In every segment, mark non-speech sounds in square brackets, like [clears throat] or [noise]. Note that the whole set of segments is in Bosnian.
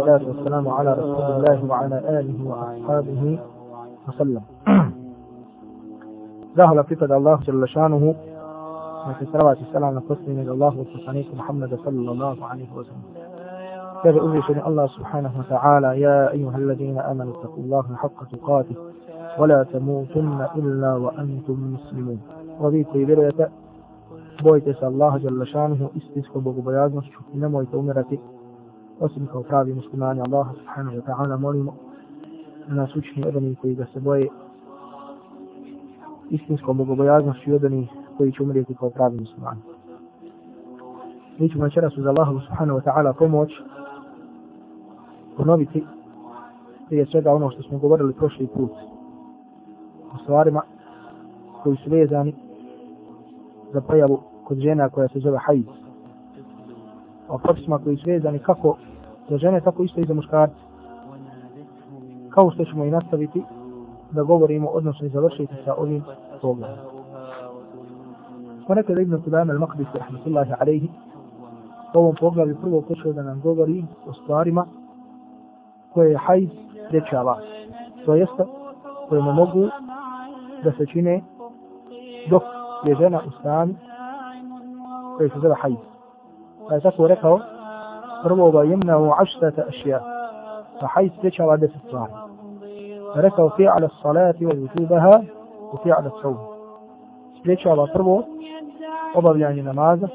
والصلاة والسلام على رسول الله وعلى آله وأصحابه وسلم. [clears throat] زاهل قطة الله جل شأنه وفي صلاة السلام نقصني من الله وفي محمد صلى الله عليه وسلم. كيف أذن الله سبحانه وتعالى؟ يا أيها الذين آمنوا اتقوا الله حق تقاته ولا تموتن إلا وأنتم مسلمون. وذيك برية. بويتس الله جل شأنه. استسكب بغبيازنا شكنا ويتومرتك osim kao pravi muslimani Allaha subhanahu wa ta'ala molimo da nas učini od onih koji ga se boje istinskom bogobojaznošću i od onih koji će umrijeti kao pravi muslimani. Mi ćemo večeras uz Allahu subhanahu wa ta'ala pomoć ponoviti prije svega ono što smo govorili prošli put o stvarima koji su vezani za pojavu kod žena koja se zove hajz. O propisima koji su vezani kako za žene, tako isto i za muškarce. Kao što ćemo i nastaviti da govorimo, odnosno i završiti sa ovim pogledom. Smo rekli da Ibn Kudam al-Maqdisi, rahmatullahi alaihi, u ovom pogledu prvo počeo da nam govori o stvarima koje je hajz dečava, To jeste, koje mu mogu da se čine dok je žena u stanju koji se zove hajz. Pa je tako rekao, prvo ba jemna u aštata ašija, pa hajz sprečava deset stvari. Rekao fi ala salati wa yutubaha u fi ala saum. Sprečava prvo obavljanje namaza,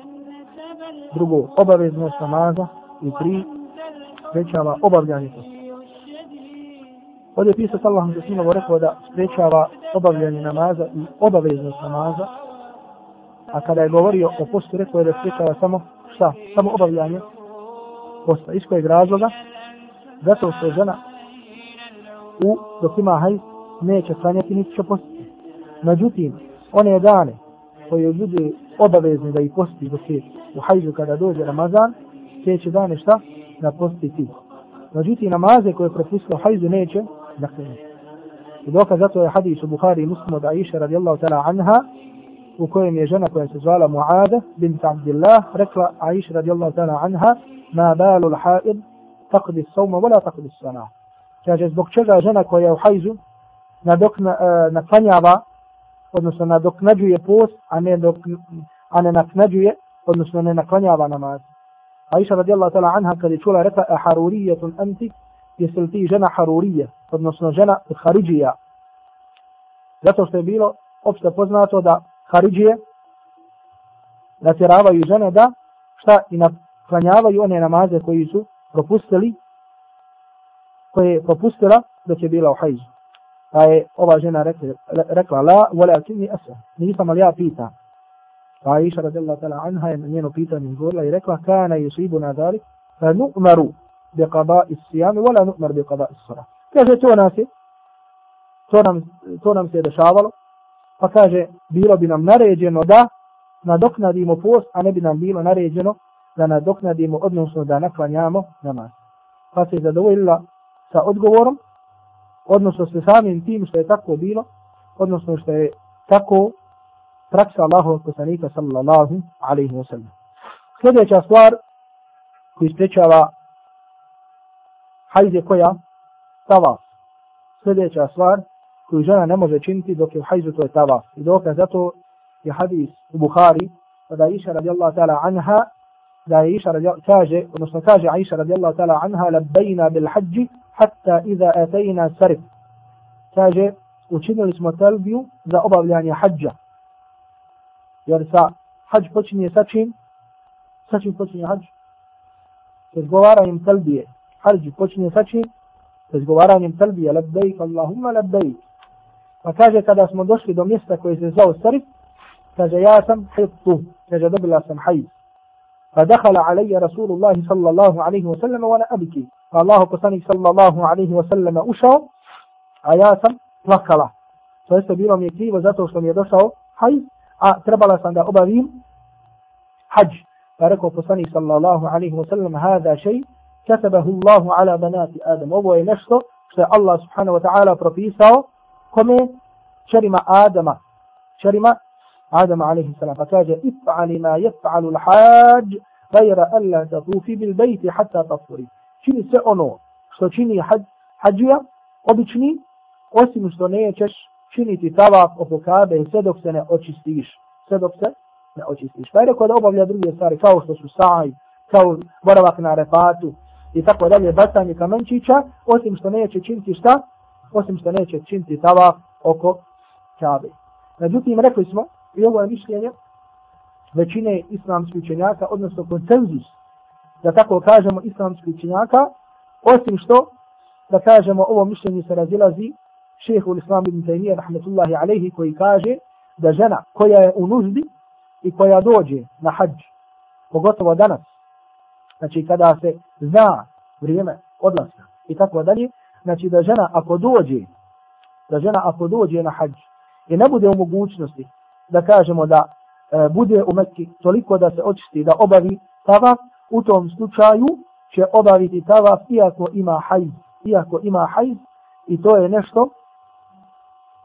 drugo obaveznost namaza i tri sprečava obavljanje posta. Ovdje je pisao Allahom za sinovo rekao da sprečava obavljanje namaza i obaveznost namaza, a kada je govorio o postu rekao je da sprečava samo šta? Samo obavljanje posta. Iz kojeg razloga? Zato što žena u dok ima hajz neće klanjati niti će postiti. Međutim, one dane koje ljudi obavezni da ih posti dok je u hajzu kada dođe Ramazan, te će dane šta? Da postiti. Međutim, namaze koje je propustilo hajzu neće dakle, I dokaz zato je hadis u Bukhari i Muslimu da Aisha radijallahu ta'ala anha u kojem je žena koja se zvala Mu'ada bint Abdillah rekla Aisha radijallahu ta'ala anha ma balu l'haid taqdi s-sawma wala taqdi s-sana. Kaže zbog čega žena koja je u hajzu nadokna, uh, naklanjava odnosno nadoknađuje post a ne, dok, a ne naknađuje odnosno ne naklanjava namaz. Aisha radijallahu ta'ala anha kada je čula rekla a harurijetun anti jesi li ti žena harurije, odnosno žena haridžija. Zato što je bilo opšte poznato da haridžije natjeravaju žene da šta i klanjavaju one namaze koji su propustili, koje je propustila da će bila u hajzu. Pa je ova žena rekla, rekla la, vole, ali asa, nisam ali ja pita. Pa je iša radila tala anha je njeno pitanje izgovorila i rekla, kana je sribu fa nu'maru bi qada'i is wala vole nu'mar bi qada'i is sora. Kaže, to nas je, to nam, to nam se je dešavalo, pa kaže, bilo bi nam naređeno da nadoknadimo post, a ne bi nam bilo naređeno da nadoknadimo odnosno da naklanjamo namaz pa se zadovoljila sa odgovorom odnosno sa samim tim što je tako bilo odnosno što je tako praksa Allahovog poslanika sallallahu alaihi wa sallam sljedeća stvar koji sprečava hajde koja? Tavaf. Sljedeća stvar koju žena ne može činiti dok je u hajzu, to je tavaf. I dok zato je hadis u Bukhari, kada Iša radijallahu ta'ala anha, da je Iša radijallahu kaže, odnosno kaže Aisha radijallahu ta'ala anha, labbejna bil hađi, hatta iza atajna sarif. Kaže, učinili smo talbiju za obavljanje hađa. Jer sa hađ počinje sa čim? Sa čim počinje hađ? Se izgovara im talbije harđ počinje sa čim? Sa izgovaranjem talbija, labdejk, Allahumma labdejk. Pa kaže, kada smo došli do mjesta koje se zvao Sarif, kaže, ja sam hittu, kaže, dobila sam hajz. فدخل علي رسول الله صلى الله عليه وسلم وأنا أبكي. فالله قصني صلى الله عليه وسلم أشا اياسا لقلا فلسه بيرم يكري وزاته وسلم يدشعر حي اتربلا آه، سند ابريم حج. فركو قصني صلى الله عليه وسلم هذا شيء كتبه الله على بنات آدم. وهو ينشطه الله سبحانه وتعالى بروبيسا كومي شرم آدم. شرم Alaihi salam pa kaže if'ali ma yaf'alu l'hađ غير ألا تطوفي بالبيت حتى تطهري čini sve ono što čini hađ, hađija, obični, osim što nećeš činiti tavaf oko kabe sve dok se ne očistiš. Sve dok se ne očistiš. Pa je rekao da obavlja druge stvari kao što su saj, kao boravak na repatu i tako dalje, bacanje kamenčića, osim što neće činiti šta? Osim što neće činiti tavaf oko kabe. Međutim, rekli smo, i ovo je mišljenje većine islamskih učenjaka, odnosno konsenzus, da tako kažemo islamskih učenjaka, osim što, da kažemo, ovo mišljenje se razilazi šehu islam ibn Taymiye, rahmetullahi alaihi, koji kaže da žena koja je u nuždi i koja dođe na hađ, pogotovo danas, znači kada se zna vrijeme odlaska i tako dalje, znači da žena ako dođe, da žena ako dođe na hađ i ne bude u mogućnosti da kažemo da e, bude u Mekki toliko da se očisti da obavi tavaf, u tom slučaju će obaviti tavaf iako ima hajz, iako ima hajz i to je nešto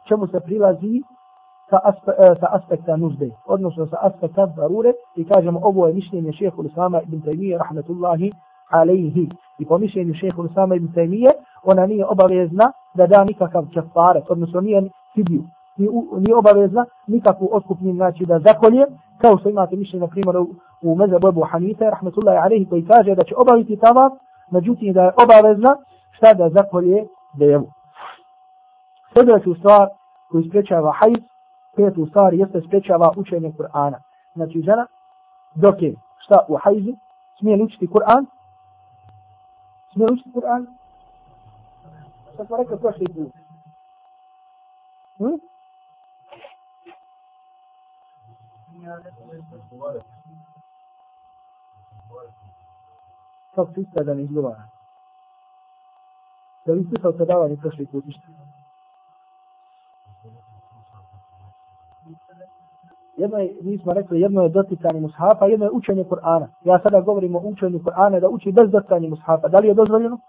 čemu se prilazi sa, aspe, e, sa aspekta nužde, odnosno sa aspekta darure i kažemo ovo je mišljenje šehehu Islama ibn Taymiye rahmetullahi alaihi. I po mišljenju šehehu Islama ibn Taymiye ona nije obavezna da da nikakav kefaret, odnosno nije fidiju, nije obavezna nikakvu otkupnju, znači da zakolje, kao što imate mišljenje, na primjer, u, u mezabu Ebu Hanife, rahmetullahi alaihi, koji kaže da će obaviti tavaf, međutim da je obavezna šta da zakolje devu. Sljedeću stvar koju sprečava hajz, petu stvar jeste sprečava učenje Kur'ana. Znači žena, dok je šta u hajzu, smije li učiti Kur'an? Smije li učiti Kur'an? Šta smo rekli prošli put? Hm? Kako se isto da ne izgovara? Da li slušao predavanje prošli put? Jedno je, mi smo rekli, jedno je doticanje mushafa, jedno je učenje Kur'ana. Ja sada govorim o učenju Kur'ana da uči bez doticanja mushafa. Da li je dozvoljeno?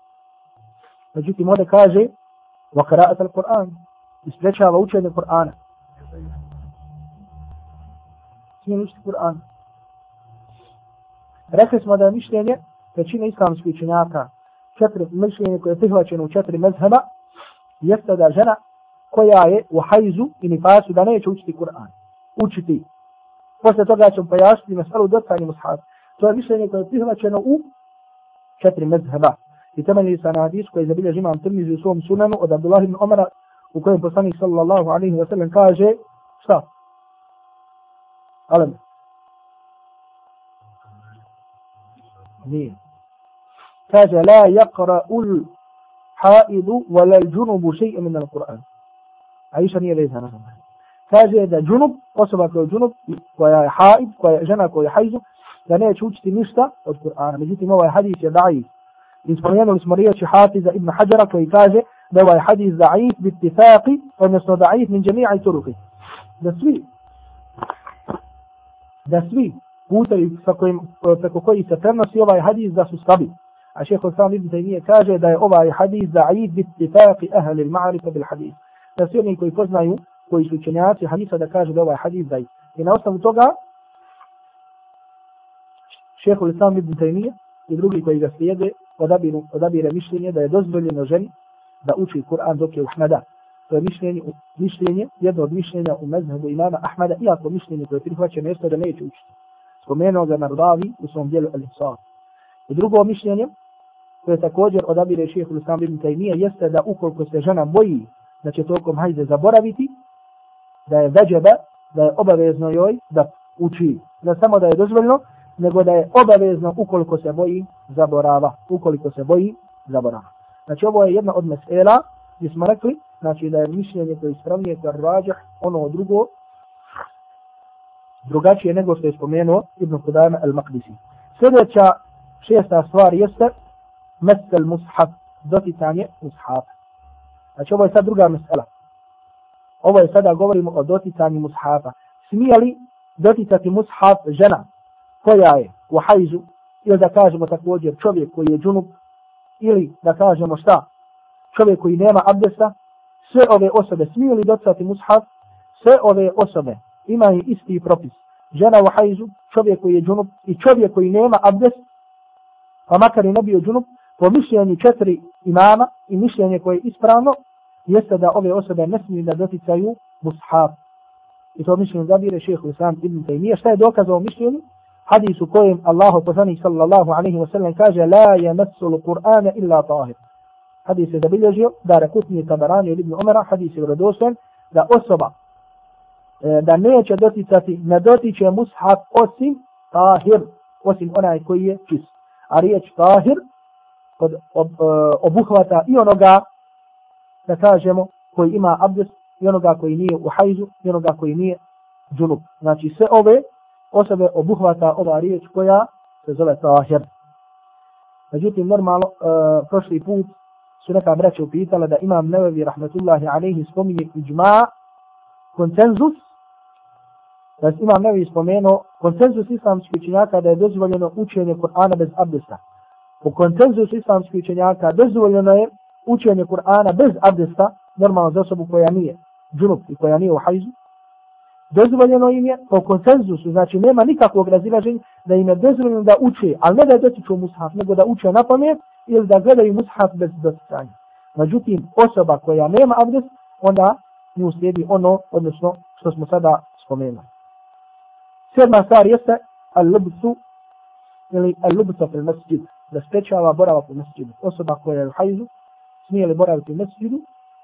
Međutim, ovdje kaže, وَقَرَاءَتَ الْقُرْآنِ Isprečava učenje Kur'ana. Smije učiti Kur'an. Rekli smo da je mišljenje većine islamskih učenjaka, četiri mišljenje koje je prihvaćeno u četiri mezheba, jeste da žena koja je u hajzu i nifasu da neće učiti Kur'an. Učiti. Posle toga ćemo pojasniti mesalu docanje mushaf. To je mišljenje koje je prihvaćeno u četiri mezheba. I temelji sa na hadis koji je zabilježi imam Tirmizi u svom sunanu od Abdullah ibn Omara u kojem poslanik sallallahu alaihi wa sallam kaže šta? قلم مين كذا لا يقرأ الحائض ولا الجنب شيء من القرآن. عيشة نية ليس أنا. كذا إذا جنب وصبك الجنب ويا حائض ويا جنك ويا حيز لأنه يشوش يعني تنشتا القرآن. نجيت ما هو حديث ضعيف. إسمعيان والإسمارية شحافظ ابن حجر كي كذا ده هو حديث ضعيف باتفاق ومسنو ضعيف من جميع طرقه. ده da svi putevi sa kojim, preko koji se prenosi ovaj hadis da su slabi. A šeho sam ibn Taymiye kaže da je ovaj hadis da'id bit tifaqi ahli al-ma'rifa bil hadis. Da svi oni koji poznaju koji su učenjaci hadisa da kaže da ovaj hadis da I na osnovu toga šeho Islam ibn Taymiye i drugi koji ga slijede odabiru, odabire mišljenje da je dozvoljeno ženi da uči Kur'an dok je u hnada. To je mišljenje, mišljenje, jedno od mišljenja u mezhebu imama Ahmada, iako mišljenje koje je prihvaćeno jeste da neće učiti. Spomenuo ga Nardavi u svom dijelu Al-Isar. I drugo mišljenje, koje također odabire šeho Islam ibn Taymiye, jeste da ukoliko se žena boji da će tokom hajde zaboraviti, da je veđeba, da je obavezno joj da uči. Ne samo da je dozvoljno, nego da je obavezno ukoliko se boji zaborava. Ukoliko se boji zaborava. Znači ovo je jedna od mesela gdje smo rekli, znači da je mišljenje koje ispravnije kar rađah, ono drugo, drugačije nego što je spomenuo Ibn Kudajma al-Maqdisi. Sljedeća šesta stvar jeste mesel mushaf, doticanje mushaf. Znači ovo je sad druga mesela. Ovo je sada govorimo o doticanju mushafa. Smije li doticati mushaf žena koja je u hajzu ili da kažemo također čovjek koji je džunup ili da kažemo šta čovjek koji nema abdesta sve ove osobe smiju li doticati mushaf sve ove osobe imaju isti propis žena u hajzu čovjek koji je džunup i čovjek koji nema abdest pa makar i ne bio džunup, po mišljenju četiri imama i mišljenje koje je ispravno, jeste da ove osobe ne smiju da doticaju mushaf. I to mišljenje zabire šehu Islam ibn Taymiye. Šta je dokaz o mišljenju? Hadis u kojem Allahu poslanik sallallahu alaihi wa sallam kaže La yamassu l-Qur'ana illa tahir. Hadis je zabilježio da rekutni tabarani od ibn Umara, hadis je vredosan, da osoba e, da neće doticati, ne dotiče mushaf osim tahir, osim onaj koji je čist. A riječ tahir od, ob, e, obuhvata i onoga, da kažemo, koji ima abdest, i onoga koji nije u hajzu, i onoga koji nije džunup. Znači sve ove osobe obuhvata ova riječ koja se zove tahir. Međutim, normalno, e, prošli put su neka braća upitala da imam nevevi rahmetullahi alaihi spominje iđma koncenzus da imam nevevi spomenuo koncenzus islamskih učenjaka da je dozvoljeno učenje Kur'ana bez abdesta. Po koncenzusu islamskih učenjaka dozvoljeno je učenje Kur'ana bez abdesta, normalno za osobu koja nije džunup i koja nije u hajzu. Dozvoljeno im je po konsenzusu, znači nema nikakvog razilaženja da im je dozvoljeno da uče, ali ne da je dotiču mushaf, nego da uče na pamet ili da gledaju mushaf bez doticanja. Međutim, osoba koja nema abdest, onda nju slijedi ono, odnosno što smo sada spomenuli. Sedma stvar jeste al-lubsu ili al-lubsu fil masjid da sprečava boravak u masjidu. Osoba koja je u hajzu, smije li boraviti u masjidu,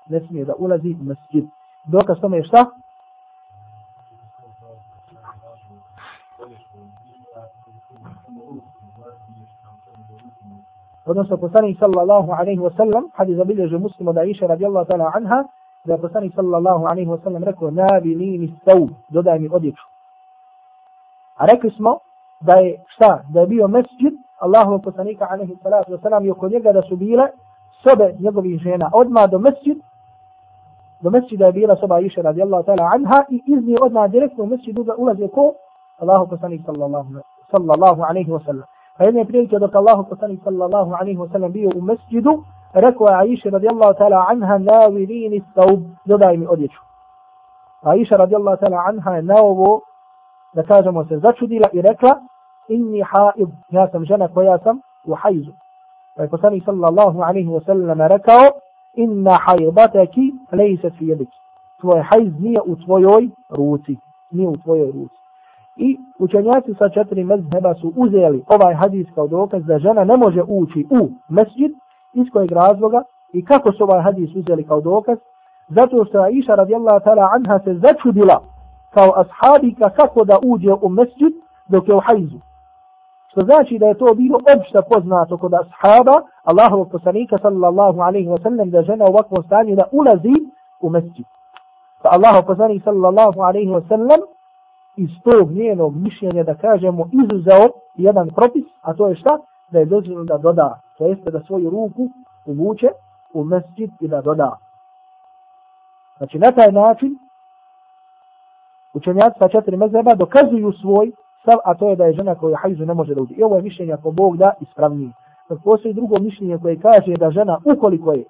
ne smije da ulazi u mesjid. Dokaz tome je šta? Odnosno, poslanik sallallahu alaihi wa sallam, hadi zabilježe muslimu da iša radijallahu ta'ala anha, da je poslanik sallallahu alaihi wa sallam rekao, nabi nini stav, dodaj mi odjeću. A rekli smo da je šta? Da je bio mesjid Allahu poslanika alaihi salatu wasalam i oko njega da su bile sobe njegovih žena odma do mesjid do mesjida je bila soba Iša radijallahu ta'ala anha i iz nje odmah direktno u da ulaze ko Allahu poslanik sallallahu alaihi wasallam. Pa jedne prilike dok Allahu poslanik sallallahu alaihi wasallam bio u mesjidu rekao je Aisha radijallahu ta'ala anha navilini staub dodaj mi odjeću. Aisha radijallahu ta'ala anha je na ovo da kažemo se začudila i rekla inni haid, ja sam žena koja sam u hajzu. Pa je poslanik sallallahu alaihi wa sallam rekao, inna hajbataki lejset fi jediki. Tvoj hajz nije u tvojoj ruci. Nije u tvojoj ruci. I učenjaci sa četiri mezheba su uzeli ovaj hadis kao dokaz da žena ne može ući u mesđid, iz kojeg razloga i kako su ovaj hadis uzeli kao dokaz zato što Aisha radijallahu ta'ala anha se začudila kao ashabika kako da uđe u mesđid dok je u hajzu. Što znači da je to bilo opšte poznato kod ashaba Allahovog poslanika sallallahu alaihi wa sallam da žena u ovakvom stanju da ulazi u mesđid. Pa Allahov poslanik sallallahu alaihi wa sallam iz tog njenog mišljenja da kažemo izuzeo jedan propis, a to je šta? Da je dozvoljeno da doda, to jeste da svoju ruku uvuče u mesjid i da doda. Znači na taj način učenjaci sa četiri mezeba dokazuju svoj stav, a to je da je žena koja hajzu ne može da uđe. I ovo je mišljenje ako Bog da ispravnije. Dok postoji drugo mišljenje koje kaže da žena ukoliko je,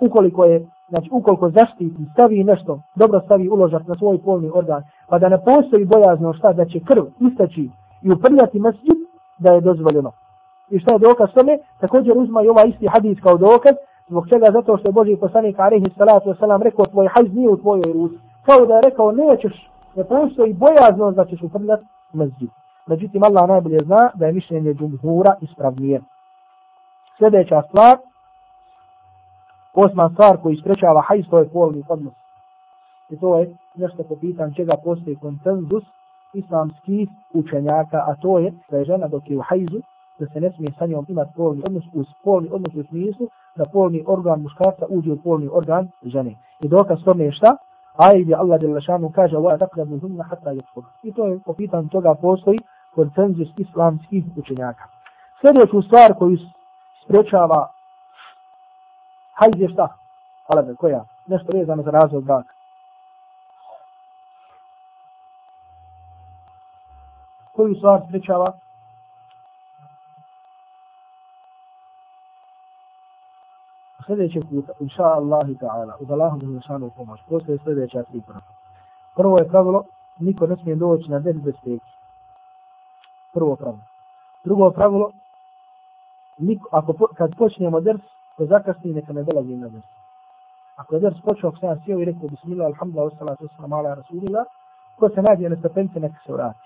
ukoliko je, znači ukoliko zaštiti, stavi nešto, dobro stavi uložak na svoj polni organ, pa da ne postoji bojazno šta da će krv istaći i uprljati masjid, da je dozvoljeno. I šta je dokaz tome? Također uzma i ovaj isti hadis kao dokaz, zbog čega zato što je Boži poslanik alaihi salatu wasalam rekao tvoj hajz nije u tvojoj ruci. Kao da je rekao nećeš, ne postoji bojazno da ćeš uprljati masjid. Međutim, Allah najbolje zna da je mišljenje džumhura ispravnije. Sljedeća stvar, osma stvar koji sprečava hajz, to je polni odnos. I to je nešto po pitanju čega postoji konsenzus islamskih učenjaka, a to je da je žena dok je u hajzu, da se ne smije sa njom imati polni odnos, uz polni odnos u smislu da polni organ muškarca uđe u polni organ žene. I dokaz tome je šta? Aj gdje Allah Đelešanu kaže wa taqrabu hunna hatta yadkhul. I to je po pitanju toga postoji konsenzus islamskih učenjaka. Sljedeću stvar koju sprečava hajde šta? Halebe, koja? Nešto vezano za razvoj braka. Koju stvar sprečava sljedećeg puta, inša Allahi ta'ala, uz Allahom za zašanu pomoć, postoje sljedeća tri prava. Prvo je pravilo, niko ne smije doći na den bez peki. Prvo pravilo. Drugo pravilo, niko, ako kad počnemo ders, Ako zakasni, neka ne dolazi na ders. Ako je ders počeo, ako sam sjeo i rekao, bismillah, alhamdulillah, wassalatu wassalamu ala rasulillah, ko se nađe na stepence, neka se vrati.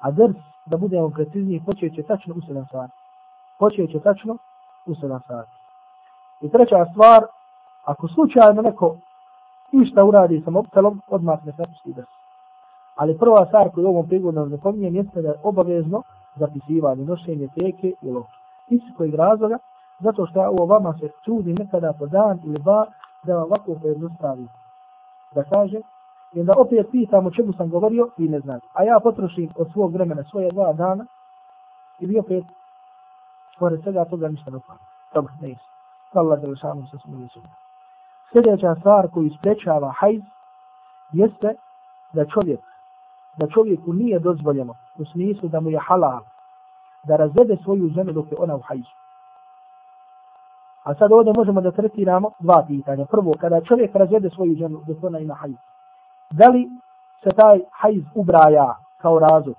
A ders, da budemo precizniji, počeo će tačno u 7 sati. Počeo će tačno u 7 sati. I treća stvar, ako slučajno neko išta uradi sa mobitelom, odmah ne napusti drs. Ali prva stvar koju ovom prigodnom napominjem jeste da je obavezno zapisivanje, nošenje teke i loptu. Iz kojeg razloga? Zato što ovo vama se čudi nekada po dan ili dva da vam ovako pojednostavi. Da kaže, i onda opet pitam o čemu sam govorio i ne znam. A ja potrošim od svog vremena svoje dva dana i bi opet pored svega toga ništa ne upam. Dobro, ne jesam. Allah da lišanu se smili su. Sljedeća stvar koju sprečava hajz jeste da čovjek da čovjeku nije dozvoljeno u smislu da mu je halal da razvede svoju ženu dok je ona u hajzu. A sad ovdje možemo da tretiramo dva pitanja. Prvo, kada čovjek razvede svoju ženu dok ona ima hajz, da li se taj hajz ubraja kao razvod?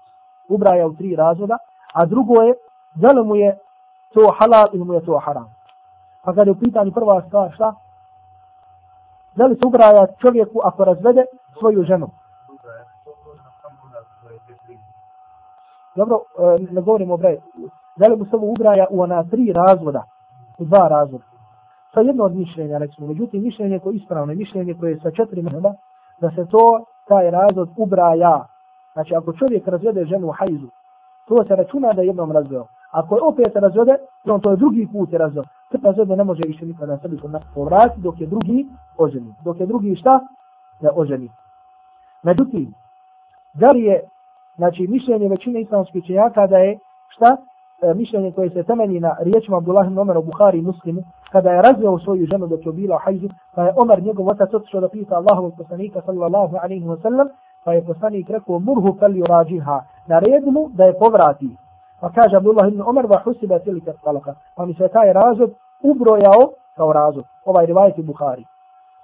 Ubraja u tri razvoda. A drugo je, da li mu je to halal ili mu je to haram? Pa kada je u pitanju prva stvar, šta? Da li se ubraja čovjeku ako razvede svoju ženu? Dobro, e, ne govorimo o braju. Da li mu se ubraja u ona tri razvoda? U dva razvoda. Sa jedno od mišljenja, recimo. Međutim, mišljenje koje je ispravno, mišljenje koje je sa četiri meheba, da se to, taj razvod ubraja. Znači, ako čovjek razvede ženu u hajzu, to se računa da je jednom razveo. Ako je opet razvede, on to je drugi put je razveo. Te razvede ne može više nikada sebi povrati dok je drugi oženi. Dok je drugi šta? Da oženi. Međutim, da li je znači mišljenje većine islamskih činjaka da je šta E, mišljenje koje se temelji na riječima Abdullah ibn Omer u Buhari i Muslimu kada je razveo svoju ženu dok je bila u hajzu pa je Omer njegov otac otišao da pita Allahovog poslanika sallallahu alaihi wa sallam pa je poslanik rekao murhu fel yurađiha naredu mu da je povrati. Pa kaže Abdullah ibn Omer va husiba tilika talaka pa mi se taj razvod ubrojao kao razvod. Ovaj rivajet u Buhari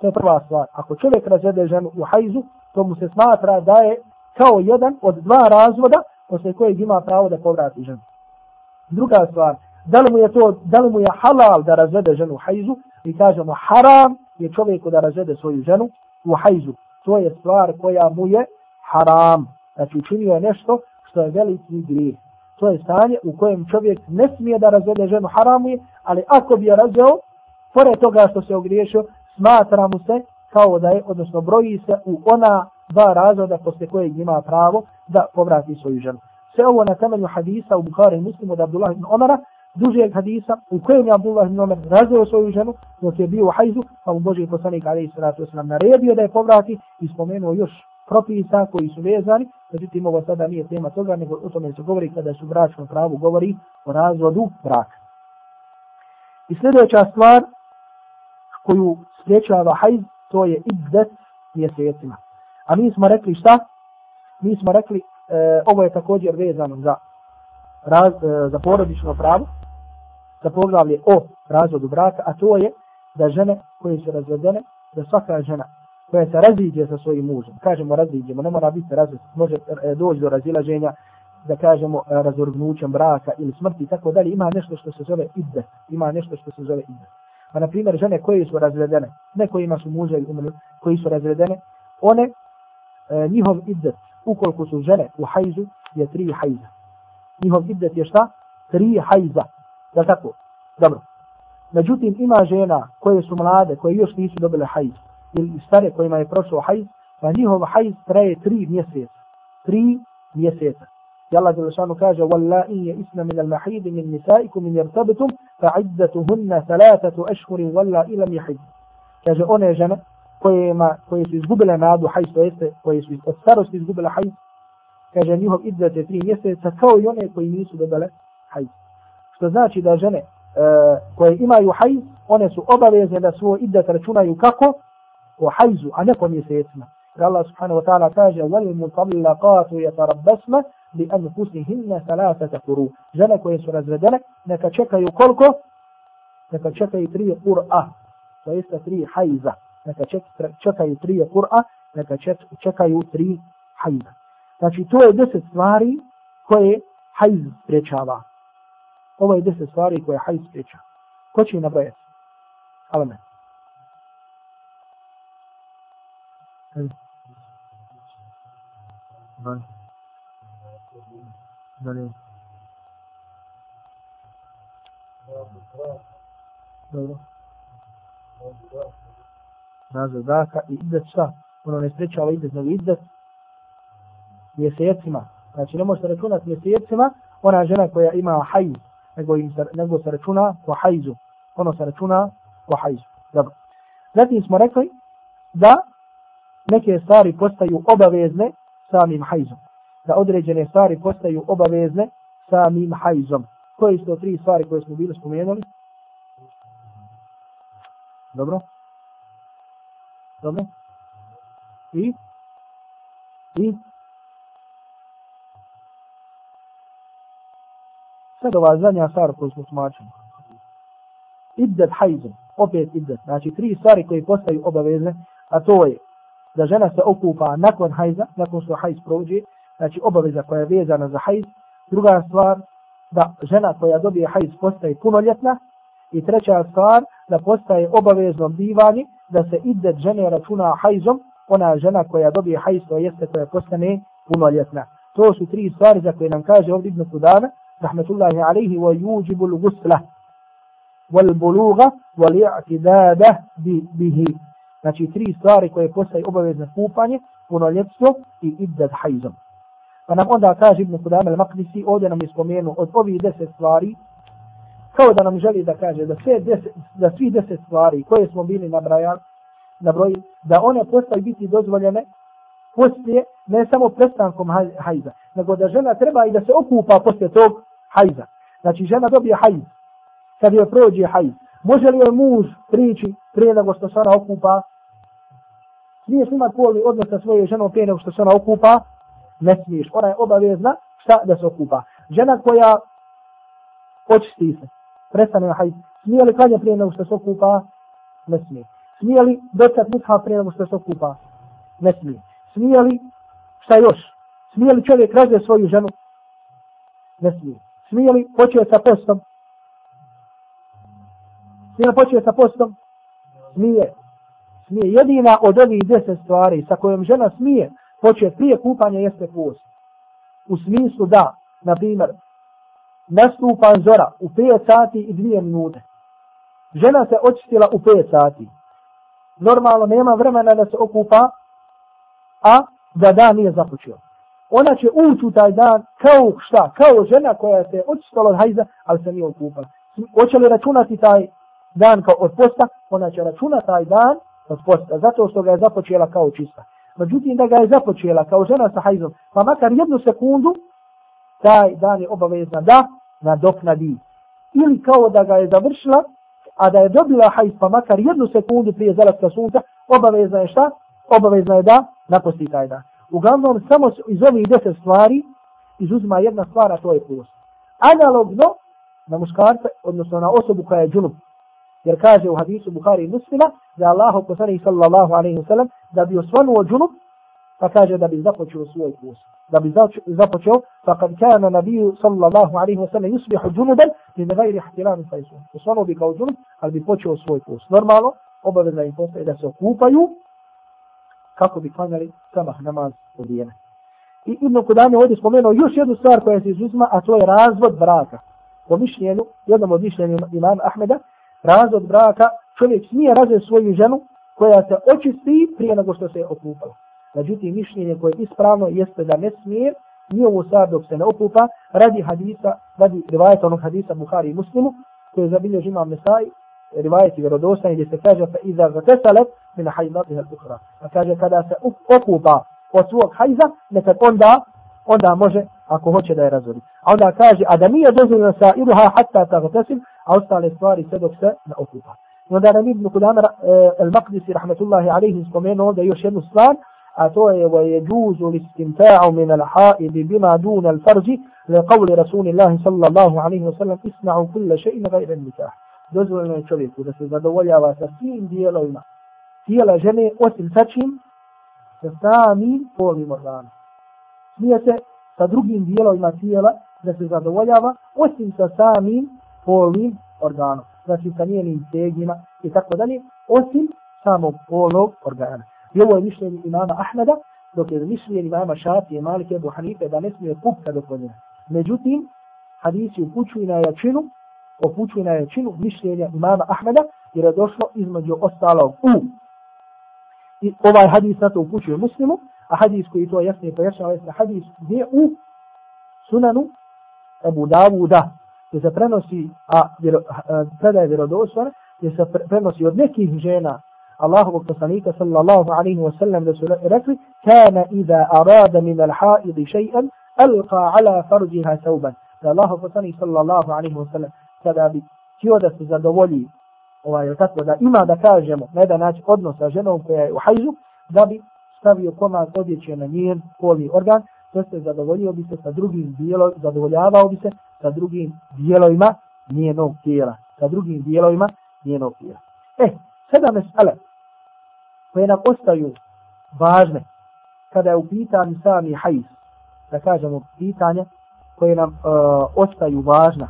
to je prva stvar. Ako čovjek razvede ženu u hajzu to mu se smatra da je kao jedan od dva razvoda posle kojeg ima pravo da povrati ženu. Druga stvar, da li mu je to, da li mu je halal da razvede ženu u hajzu, i kažemo haram je čovjeku da razvede svoju ženu u hajzu. To je stvar koja mu je haram. Znači učinio je nešto što je veliki grijeh. To je stanje u kojem čovjek ne smije da razvede ženu haramu je, ali ako bi je razveo, pored toga što se ogriješio, smatra mu se kao da je, odnosno broji se u ona dva razloda posle kojeg ima pravo da povrati svoju ženu. Sve ovo na temelju hadisa u Bukhari muslimu od Abdullah ibn Omara, dužijeg hadisa u kojem je Abdullah ibn Omar razveo svoju ženu dok je bio u hajzu, pa mu Boži poslanik alaihi sallatu wasallam naredio da je povrati i spomenuo još propisa koji su vezani, međutim ovo sada nije tema toga, nego o tome se govori kada su bračnom pravu govori o razvodu braka. I sljedeća stvar koju spriječava hajz, to je iddet mjesecima. A mi smo rekli šta? Mi smo rekli, e, ovo je također vezano za, raz, e, za porodično pravo, za poglavlje o razvodu braka, a to je da žene koje su razvedene, da svaka žena koja se raziđe sa svojim mužem, kažemo raziđemo, ne mora biti razvod, može e, doći do razilaženja, da kažemo e, razorgnućem braka ili smrti i tako dalje, ima nešto što se zove idde, ima nešto što se zove idde. Pa na primjer žene koje su razvedene, ne kojima su muže umrli, koji su razvedene, one e, njihov iddet, ukoliko su žene u hajzu, je tri hajza. Njihov iddet je šta? Tri hajza. Da tako? Dobro. Međutim, ima žena koje su mlade, koje još nisu dobile hajz, ili stare kojima je prošao hajz, pa njihov hajz traje tri mjeseca. Tri mjeseca. I Allah Đelešanu kaže وَاللَّهِ يَئِسْنَ مِنَ الْمَحِيدِ مِنْ نِسَائِكُمْ مِنْ يَرْتَبِتُمْ فَعِدَّتُهُنَّ ثَلَاثَةُ أَشْهُرٍ وَاللَّهِ إِلَمْ يَحِدْ Kaže one žene koje, ma, koje su izgubile nadu hajz, to jeste koje su od starosti izgubile hajz, kaže njihov idret je tri mjeseca, kao i one koji nisu dobile hajz. Što znači da žene e, koje imaju hajz, one su obavezne da svoj idret računaju kako? O hajzu, a ne po mjesecima. Jer Allah subhanahu wa ta'ala kaže وَالْمُطَلَّقَاتُ يَتَرَبَّسْنَ لِأَنْفُسِهِنَّ ثَلَاثَةَ قُرُوا Žene koje su razvedene, neka čekaju koliko? Neka čekaju tri qur'a, to jeste tri hajza neka čekaju tri Kur'a, neka čekaju tri hajda. Znači, to je deset stvari koje hajz sprečava. Ovo je deset stvari koje hajz spriječa. Ko će nabrojati? Ali ne. Dalje. Dobro. Nazor zaka i idet šta? Ono ne sprečava idet, nego idet mjesecima. Znači ne možete računati mjesecima ona žena koja ima hajz, nego, im se, nego se računa po hajzu. Ono se računa po hajzu. Dobro. Zatim smo rekli da neke stvari postaju obavezne samim hajzom. Da određene stvari postaju obavezne samim hajzom. Koje su to tri stvari koje smo bili spomenuli? Dobro. Dobro. I? I? Sad ova zadnja stvar koju smo smačili. Iddet hajzom. Opet iddet. Znači tri stvari koje postaju obavezne, a to je da žena se okupa nakon hajza, nakon što hajz prođe, znači obaveza koja je vezana za hajz. Druga stvar, da žena koja dobije hajz postaje punoljetna. I treća stvar, da postaje obavezno bivanje, da se iddet žene računa hajzom, ona žena koja dobije hajz, to jeste koja postane punoljetna. To su tri stvari za koje nam kaže ovdje Ibn Kudana, rahmetullahi alaihi, wa yuđibu gusla, wal buluga, wal i'tidada bihi. Znači tri stvari koje postaje obavezno kupanje, punoljetstvo i iddet hajzom. Pa nam onda kaže Ibn Kudama al-Maqdisi, ovdje nam je spomenuo od ovih deset stvari, kao da nam želi da kaže da sve deset, da svi deset stvari koje smo bili nabrajali, na broj, da one postaju biti dozvoljene poslije, ne samo prestankom hajza, nego da žena treba i da se okupa poslije tog hajza. Znači žena dobije hajz, kad joj prođe hajz. Može li joj muž prići prije nego što se ona okupa? Smiješ imat polni odnos sa svoje ženom prije nego što se ona okupa? Ne smiješ. Ona je obavezna šta da se okupa. Žena koja očisti se, prestane haj. hajz, smije li klanja prije nego što se okupa? Ne smije. Smije li dotak mushaf prije nego što se okupa? Ne smije. Smije li, šta još? Smije li čovjek razve svoju ženu? Ne smije. Smije li počeo sa postom? Smije li počeo sa postom? Smije. Smije. Jedina od ovih deset stvari sa kojom žena smije početi prije kupanja jeste post. U smislu da, na primjer, nastupa zora u 5 sati i 2 minute. Žena se očistila u 5 sati. Normalno nema vremena da se okupa, a da dan nije započeo. Ona će ući u taj dan kao šta? Kao žena koja se očistila od hajza, ali se nije okupala. Hoće li računati taj dan kao od posta? Ona će računati taj dan od posta, zato što ga je započela kao čista. Međutim, da ga je započela kao žena sa hajzom, pa makar jednu sekundu, taj dan je obavezna da nadoknadi. Ili kao da ga je završila, a da je dobila hajz pa makar jednu sekundu prije zalaska sunca, obavezna je šta? Obavezna je da naposti taj dan. Uglavnom, samo iz ovih deset stvari izuzima jedna stvar, a to je post. Analogno na muškarca, odnosno na osobu koja je džunup. Jer kaže u hadisu Bukhari i muslima da Allah poslanih sallallahu alaihi wa sallam da bi osvanuo džunup, pa kaže da bi započeo svoj post. Da bi započeo, fa kad kana nabiju sallallahu alaihi wa sallam yusbihu džunuban li ne gajri ihtilami fa isu. Osvanuo bi kao džunup, ali bi počeo svoj post. Normalno, obavezna im postaje da se okupaju kako bi klanjali samah namaz od dijene. I Ibn Kudame ovdje spomenuo još jednu stvar koja se izuzma a to je razvod braka. Po mišljenju, jednom od mišljenju imama Ahmeda, razvod braka, čovjek smije razvoj svoju ženu koja se očisti prije nego što se je okupala. Međutim, mišljenje koje je ispravno jeste da ne smije, nije ovo sad dok se ne okupa, radi hadisa, radi rivajeta onog hadisa Buhari i Muslimu, koje je zabilježi imam Nesai, rivajeti vjerodostan gdje se kaže fa iza gatesalet min hajdatiha al-ukhra. Pa kaže kada se okupa od svog hajza, nekad onda onda može ako hoće da je razvodi. A onda kaže a da nije dozvoljeno sa iluha hatta tagtasil, a ostale stvari sve dok se ne okupa. I onda nam Ibn Kudama eh, al-Maqdisi rahmetullahi alaihi spomenuo da još jednu stvar, أتوي ويجوز الاستمتاع من الحائض بما دون الفرج لقول رسول الله صلى الله عليه وسلم اسمعوا كل شيء غير النكاح. دوزو لنا يتشوفيكو دس زدوالي على سرسين ديالو إما ديالا جنة وسل فتشين سرسامين فولي مرضان سميته سدرقين ديالو إما ديالا دس زدوالي على وسل سرسامين فولي مرضان دس سنين انتاجين إتاكو داني وسل سامو I ovo je mišljenje imama Ahmeda, dok je mišljenje imama Šafije, Malike, Ebu Hanife, da ne smije kupka do koljena. Međutim, hadisi upućuju na jačinu, upućuju na jačinu mišljenja imama Ahmeda, jer je došlo između ostalog u. I ovaj hadis na to upućuje muslimu, a hadis koji to jasnije pojašnjava je hadis gdje u sunanu Ebu Davuda, gdje se prenosi, a vjero, a predaje vjerodosvan, gdje se prenosi od nekih žena Allahovog poslanika sallallahu alaihi wa sallam da su rekli kana iza arada min al haidi še'an alqa ala farđiha sauban. Da Allahov poslanik sallallahu alaihi wa sallam kada bi htio da se zadovolji ovaj, tako da ima da kažemo na jedan način odnos sa ženom koja je u hajzu, da bi stavio komad odjeće na njen polni organ, to se zadovoljio bi se sa drugim dijelom, zadovoljavao bi se sa drugim dijelovima njenog tijela. Sa drugim dijelovima njenog tijela. E, sada mesele koje nam ostaju važne kada je u pitanju sami hajz, da kažemo pitanje koje nam uh, ostaju važna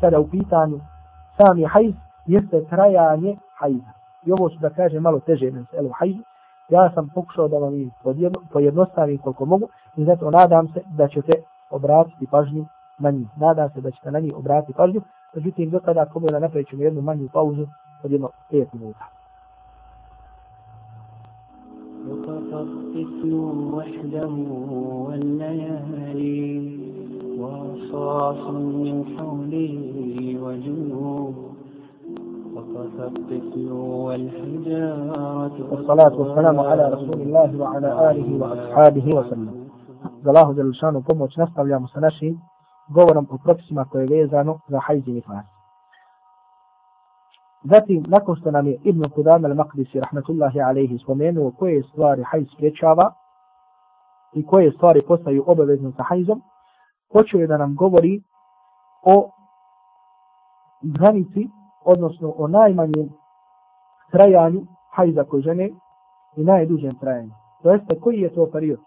kada je u pitanju sami hajz, jeste trajanje hajza. I ovo su da kažem malo teže mesele u hajzu, ja sam pokušao da vam ih pojednostavim koliko mogu i zato nadam se da ćete obratiti pažnju na njih. Nadam se da ćete na njih obratiti pažnju, međutim do tada ako da napravit ćemo jednu manju pauzu od jedno 5 minuta. اسم وحده والليالي ورصاص من حوله وجنوب والصلاة والسلام على رسول الله وعلى آله وأصحابه وسلم. الله جل شانه كم وشنستر يا مسلشي قولا بطرق سما كويغي زانو زا نفاس Zatim, nakon što nam je Ibn Qudam al-Maqdisi, rahmatullahi alaihi, spomenuo koje stvari hajz spriječava i koje stvari postaju obavezne sa hajzom, počeo je da nam govori o granici odnosno o najmanjem trajanju hajza kod žene i najdužem trajanju. To jeste koji je to period?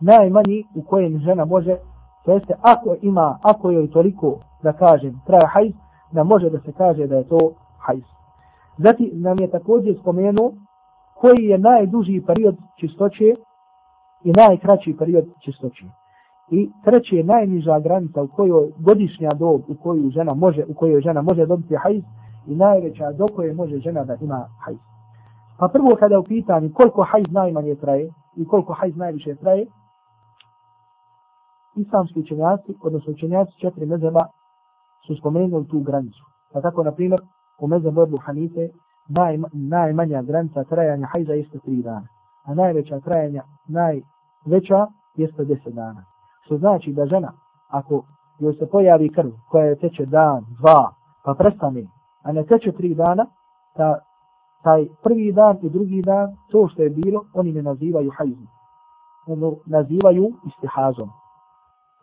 Najmanji u kojem žena može, to jeste ako ima, ako joj toliko, da kažem, traja hajz, da može da se kaže da je to hajz. Zatim nam je također spomenuo koji je najduži period čistoće i najkraći period čistoće. I treći je najniža granica u kojoj godišnja dob u koju žena može, u kojoj žena može dobiti hajz, i najveća do koje može žena da ima hajz. Pa prvo kada u pitanju koliko hajz najmanje traje i koliko hajz najviše traje, islamski učenjaci, odnosno učenjaci četiri mezeba, su spomenuli tu granicu. Pa tako, na primjer, u mezebu Ebu Hanife, naj, najmanja granica trajanja hajza jeste tri dana. A najveća trajanja, najveća, jeste deset dana. Što znači da žena, ako joj se pojavi krv koja je teče dan, dva, pa prestane a ne teče tri dana, ta, taj prvi dan i drugi dan, to što je bilo, oni ne nazivaju hajzom. Ono nazivaju istihazom.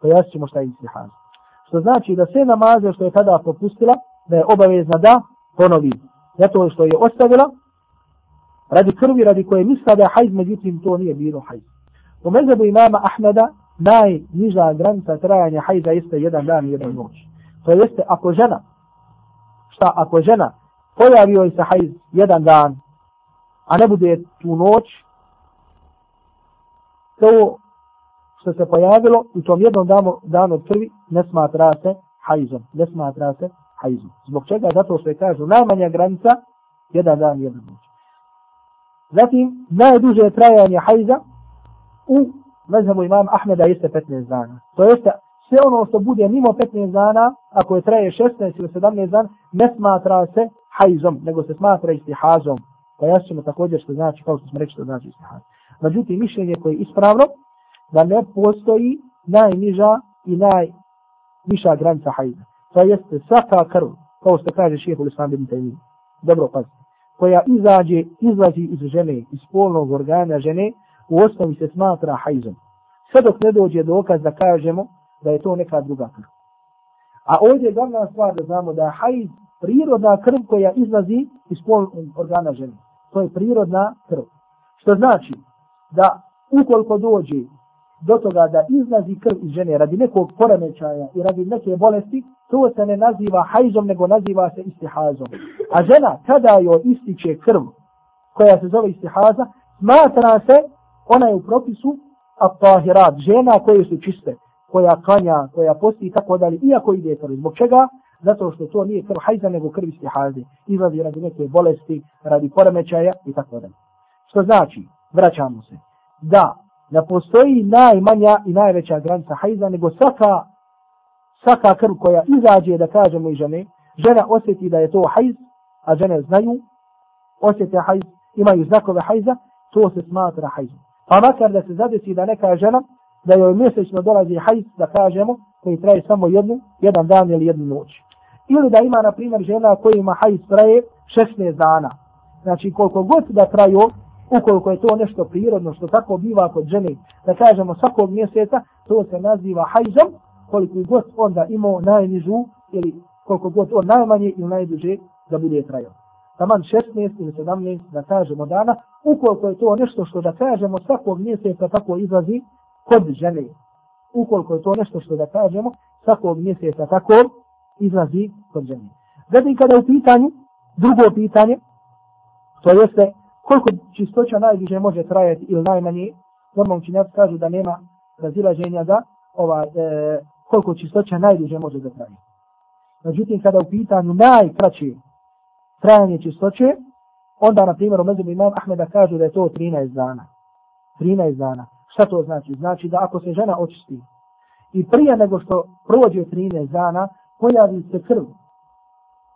Pojasnimo šta je istihaz. Što znači da sve namaze što je tada popustila, da je obavezna da ponovi. Zato što je ostavila, radi krvi, radi koje misla da je hajz, međutim to nije bilo hajz. U mezabu imama Ahmeda, najniža granica trajanja hajza jeste jedan dan i jedan noć. To jeste ako žena šta ako žena pojavio je se hajz jedan dan, a ne bude tu noć, to što se pojavilo u tom jednom danu, danu od ne smatra se hajzom. Ne smatra se hajzu. Zbog čega? Zato što je kažu najmanja granica jedan dan, jedan noć. Zatim, najduže trajanje hajza u mezhebu imam Ahmeda jeste 15 dana. To jeste sve ono što bude mimo 15 dana, ako je traje 16 ili 17 dana, ne smatra se hajzom, nego se smatra istihazom. Pojasnimo ćemo također što znači, kao što smo rekli što znači istihaz. Međutim, mišljenje koje je ispravno, da ne postoji najniža i najviša granica hajza. To jeste svaka krv, kao što kaže šehe Islam ibn Taymi. Dobro pazite. Koja izađe, izlazi iz žene, iz polnog organa žene, u osnovi se smatra hajzom. Sve dok ne dođe dokaz da kažemo da je to neka druga krv. A ovdje je glavna stvar da znamo da je hajz prirodna krv koja izlazi iz polnog organa žene. To je prirodna krv. Što znači da ukoliko dođe do toga da izlazi krv iz žene radi nekog poremećaja i radi neke bolesti, to se ne naziva hajzom, nego naziva se istihazom. A žena, kada joj ističe krv, koja se zove istihaza, smatra se, ona je u propisu, a tahirat, žena koje su čiste, koja klanja, koja posti i tako dalje, iako ide krv. Zbog čega? Zato što to nije krv hajza, nego krv istihaze. Izlazi radi neke bolesti, radi poremećaja i tako dalje. Što znači, vraćamo se, da ne postoji najmanja i najveća granica hajza, nego svaka, svaka krv koja izađe, da kažemo i žene, žena osjeti da je to hajz, a žene znaju, osjete hajz, imaju znakove hajza, to se smatra hajzom. Pa makar da se zadesi da neka žena, da joj mjesečno dolazi hajz, da kažemo, koji traje samo jednu, jedan dan ili jednu noć. Ili da ima, na primjer, žena koja ima hajz traje 16 dana. Znači, koliko god da traju, ukoliko je to nešto prirodno, što tako biva kod žene, da kažemo svakog mjeseca, to se naziva hajzom, koliko god onda imao najnižu, ili koliko god on najmanje ili najduže da bude trajao. Taman 16 ili 17, da kažemo dana, ukoliko je to nešto što da kažemo svakog mjeseca tako izlazi kod žene. Ukoliko je to nešto što da kažemo svakog mjeseca tako izlazi kod žene. Zatim kada je u pitanju, drugo pitanje, to jeste koliko čistoća najviše može trajati ili najmanje, normalno učinjaci kažu da nema razilaženja da ova, e, koliko čistoća najduže može da traje. Međutim, kada u pitanju najkraće trajanje čistoće, onda, na primjer, u među imam Ahmeda kažu da je to 13 dana. 13 dana. Šta to znači? Znači da ako se žena očisti i prije nego što prođe 13 dana, pojavi se krv.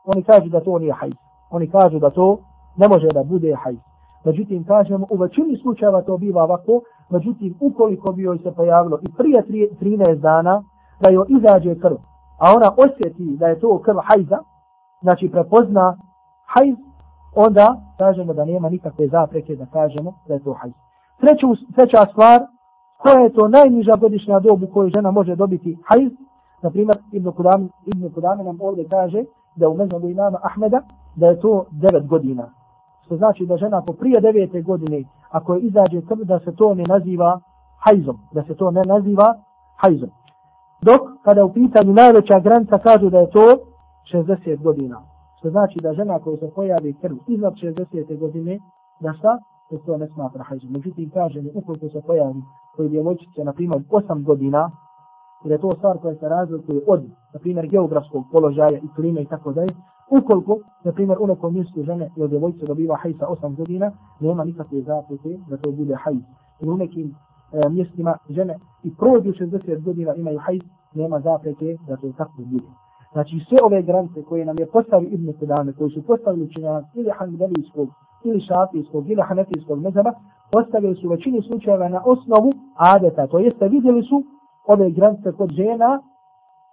Oni kažu da to nije hajz. Oni kažu da to ne može da bude hajz. Međutim, kažemo, u većini slučajeva to biva ovako, međutim, ukoliko bi joj se pojavilo i prije 13 dana, da joj izađe krv, a ona osjeti da je to krv hajza, znači prepozna hajz, onda kažemo da nema nikakve zapreke da kažemo da je to hajz. Treću, treća stvar, koja je to najniža godišnja u kojoj žena može dobiti hajz, na primjer, Ibn Kudami, Ibn Kudami nam ovdje kaže da u meznogu imama Ahmeda, da je to 9 godina. Što znači da žena po prije devete godine, ako je izađe krv, da se to ne naziva hajzom, da se to ne naziva hajzom. Dok, kada u pitanju najveća granica kažu da je to 60 godina. Što znači da žena koja se pojavi krv iznad 60. godine, da šta? Da to ne smatra hajzom. Međutim, kaže mi, ukoliko se pojavi koji djevojčice, na primjer, 8 godina, jer je to stvar koja se razlikuje od, na primjer, geografskog položaja i klime i tako dalje, ukoliko, na primjer, u nekom mjestu žene ili djevojce dobiva hajsa 8 godina, nema nikakve zapreke da to bude hajz. I u nekim e, mjestima žene i prođu 60 godina imaju hajz, nema zapreke da to tako bude. Znači sve ove granice koje nam je postavio Ibn Sedame, koji su postavili učenjaka ili Hanbelijskog, ili Šafijskog, ili Hanefijskog mezaba, postavili su većini slučajeva na osnovu adeta. To jeste vidjeli su ove granice kod žena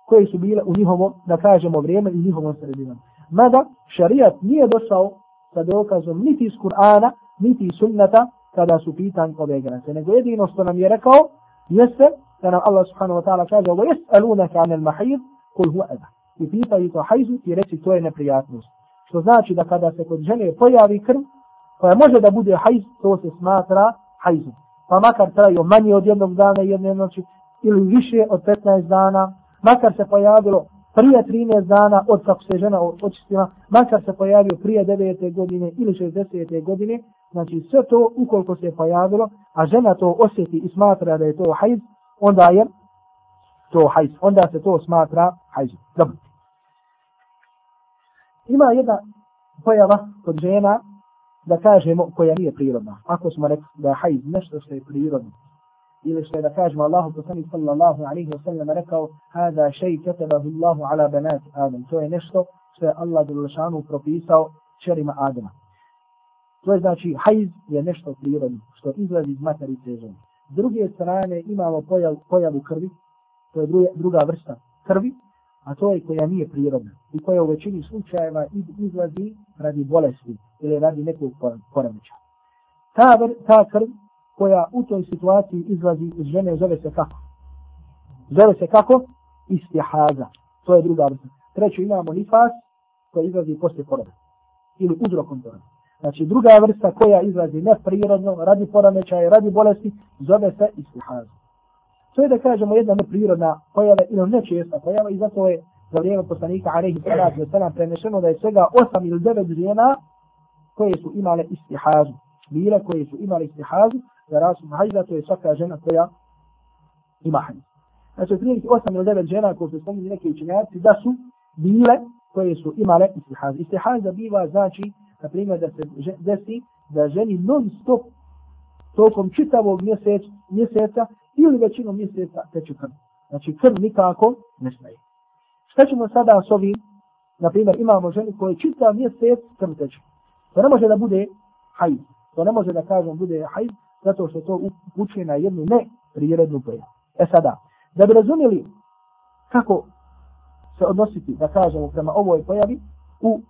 koje su bile u njihovom, da kažemo, vrijeme i njihovom sredinom Mada šarijat nije došao sa dokazom niti iz Kur'ana, niti iz sunnata, kada su pitanje ove granice. Nego jedino što nam je rekao, jeste da nam Allah subhanahu wa ta'ala kaže وَيَسْأَلُونَكَ عَنَ الْمَحِيدِ قُلْ هُوَ أَذَا I pitaju to hajzu i reći to je neprijatnost. Što znači da kada se kod žene pojavi krv, koja može da bude hajz, to se smatra hajzom. Pa makar traju manje od jednog dana i jedne noći, ili više od 15 dana, makar se pojavilo prije 13 dana od kako se žena očistila, makar se pojavio prije 9. godine ili 60. godine, znači sve to ukoliko se je pojavilo, a žena to osjeti i smatra da je to hajz, onda je to hajz, onda se to smatra hajz. Dobro. Ima jedna pojava kod žena da kažemo koja nije prirodna. Ako smo rekli da je hajz nešto što je prirodno, ili što je da kažemo Allahu poslanik sallallahu alaihi wa sallam rekao hada šej ketebahu Allahu ala banat Adam. To je nešto što je Allah Đelešanu propisao čerima Adama. To je znači hajz je nešto prirodno što izlazi iz materice žene. S druge strane imamo pojav, pojavu krvi, to je druga, druga vrsta krvi, a to je koja nije prirodna i koja u većini slučajeva izlazi radi bolesti ili radi nekog poremeća. Ta, ta krv koja u toj situaciji izlazi iz žene zove se kako? Zove se kako? Istihaza. To je druga vrsta. Treću imamo nifas koja izlazi poslije poroda. Ili uzrokom poroda. Znači druga vrsta koja izlazi neprirodno, radi poramećaja, radi bolesti, zove se istihaza. To je da kažemo jedna neprirodna pojava ili nečesta pojava i zato je za vrijeme poslanika Arehi Salatu Veselam prenešeno da je svega osam ili devet žena koje su imale istihazu. Bile koje su imale istihazu za rasu hajza, to je svaka žena koja ima hajza. Znači, prilike osam ili devet žena koje su spomnili neki učenjaci da su bile koje su imale istihaz. Istihaza biva znači, na primjer, da se desi da ženi non stop tokom čitavog mjesec, mjeseca ili većinom mjeseca teče krv. Znači, krv nikako ne smeje. Šta ćemo sada s ovim? Na primjer, imamo ženu koje čita mjesec krv teče. To ne može da bude hajz. To ne može da kažem bude hajz, zato što to upućuje na jednu ne prirodnu pojavu. E sada, da bi razumjeli kako se odnositi, da kažemo, prema ovoj pojavi, u,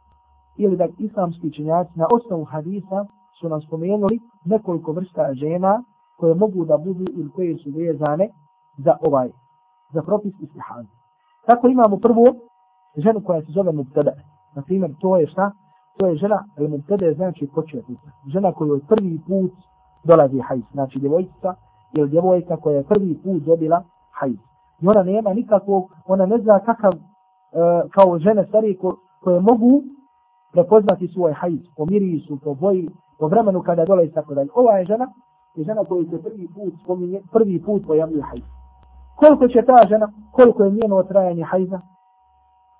ili da islamski činjaci na osnovu hadisa su nam spomenuli nekoliko vrsta žena koje mogu da budu ili koje su vezane za ovaj, za propis istihaza. Tako imamo prvo ženu koja se zove Mubtada. Na primjer, to je šta? To je žena, ali Mubtada je znači početnica. Žena koju je prvi put dolazi hajz. Znači djevojčica ili djevojka koja je prvi put dobila hajz. I ona nema nikakvog, ona ne zna kakav, e, kao žene starije ko, koje mogu prepoznati svoj hajz po mirisu, po boji, po vremenu kada dolazi tako dalje. Ova je žena, je žena koja se prvi put spominje, prvi put pojavljuje hajz. Koliko će ta žena, koliko je njeno trajanje hajza,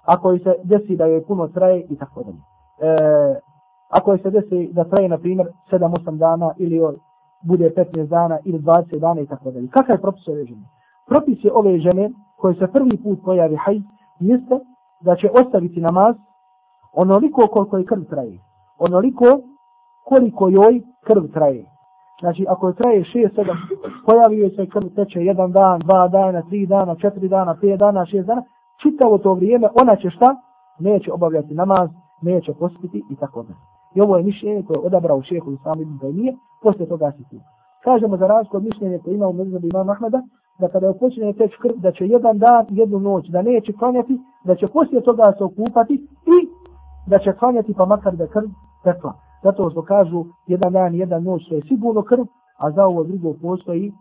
ako se desi da je puno traje i tako dalje. E, ako se desi da traje, na primjer, 7-8 dana ili bude 15 dana ili 20 dana i tako dalje. Kakav je propis ove žene? Propis je ove žene koje se prvi put pojavi hajz, jeste da će ostaviti namaz onoliko koliko je krv traje. Onoliko koliko joj krv traje. Znači, ako je traje 6-7, pojavio se krv teče jedan dan, dva dana, tri dana, četiri dana, pet dana, šest dana, čitavo to vrijeme, ona će šta? Neće obavljati namaz, neće postiti i tako da. I ovo je mišljenje koje je odabrao šehu Islam ibn Taymiye, poslije toga si ti. Kažemo za razliku od mišljenja koje ima u međunarodnom imam Ahmeda, da kada je počinje teći krv, da će jedan dan, jednu noć, da neće klanjati, da će poslije toga se okupati i da će klanjati pa makar da krv tekla. Zato što kažu jedan dan, jedan noć, to je sigurno krv, a za ovo drugo postoji, e,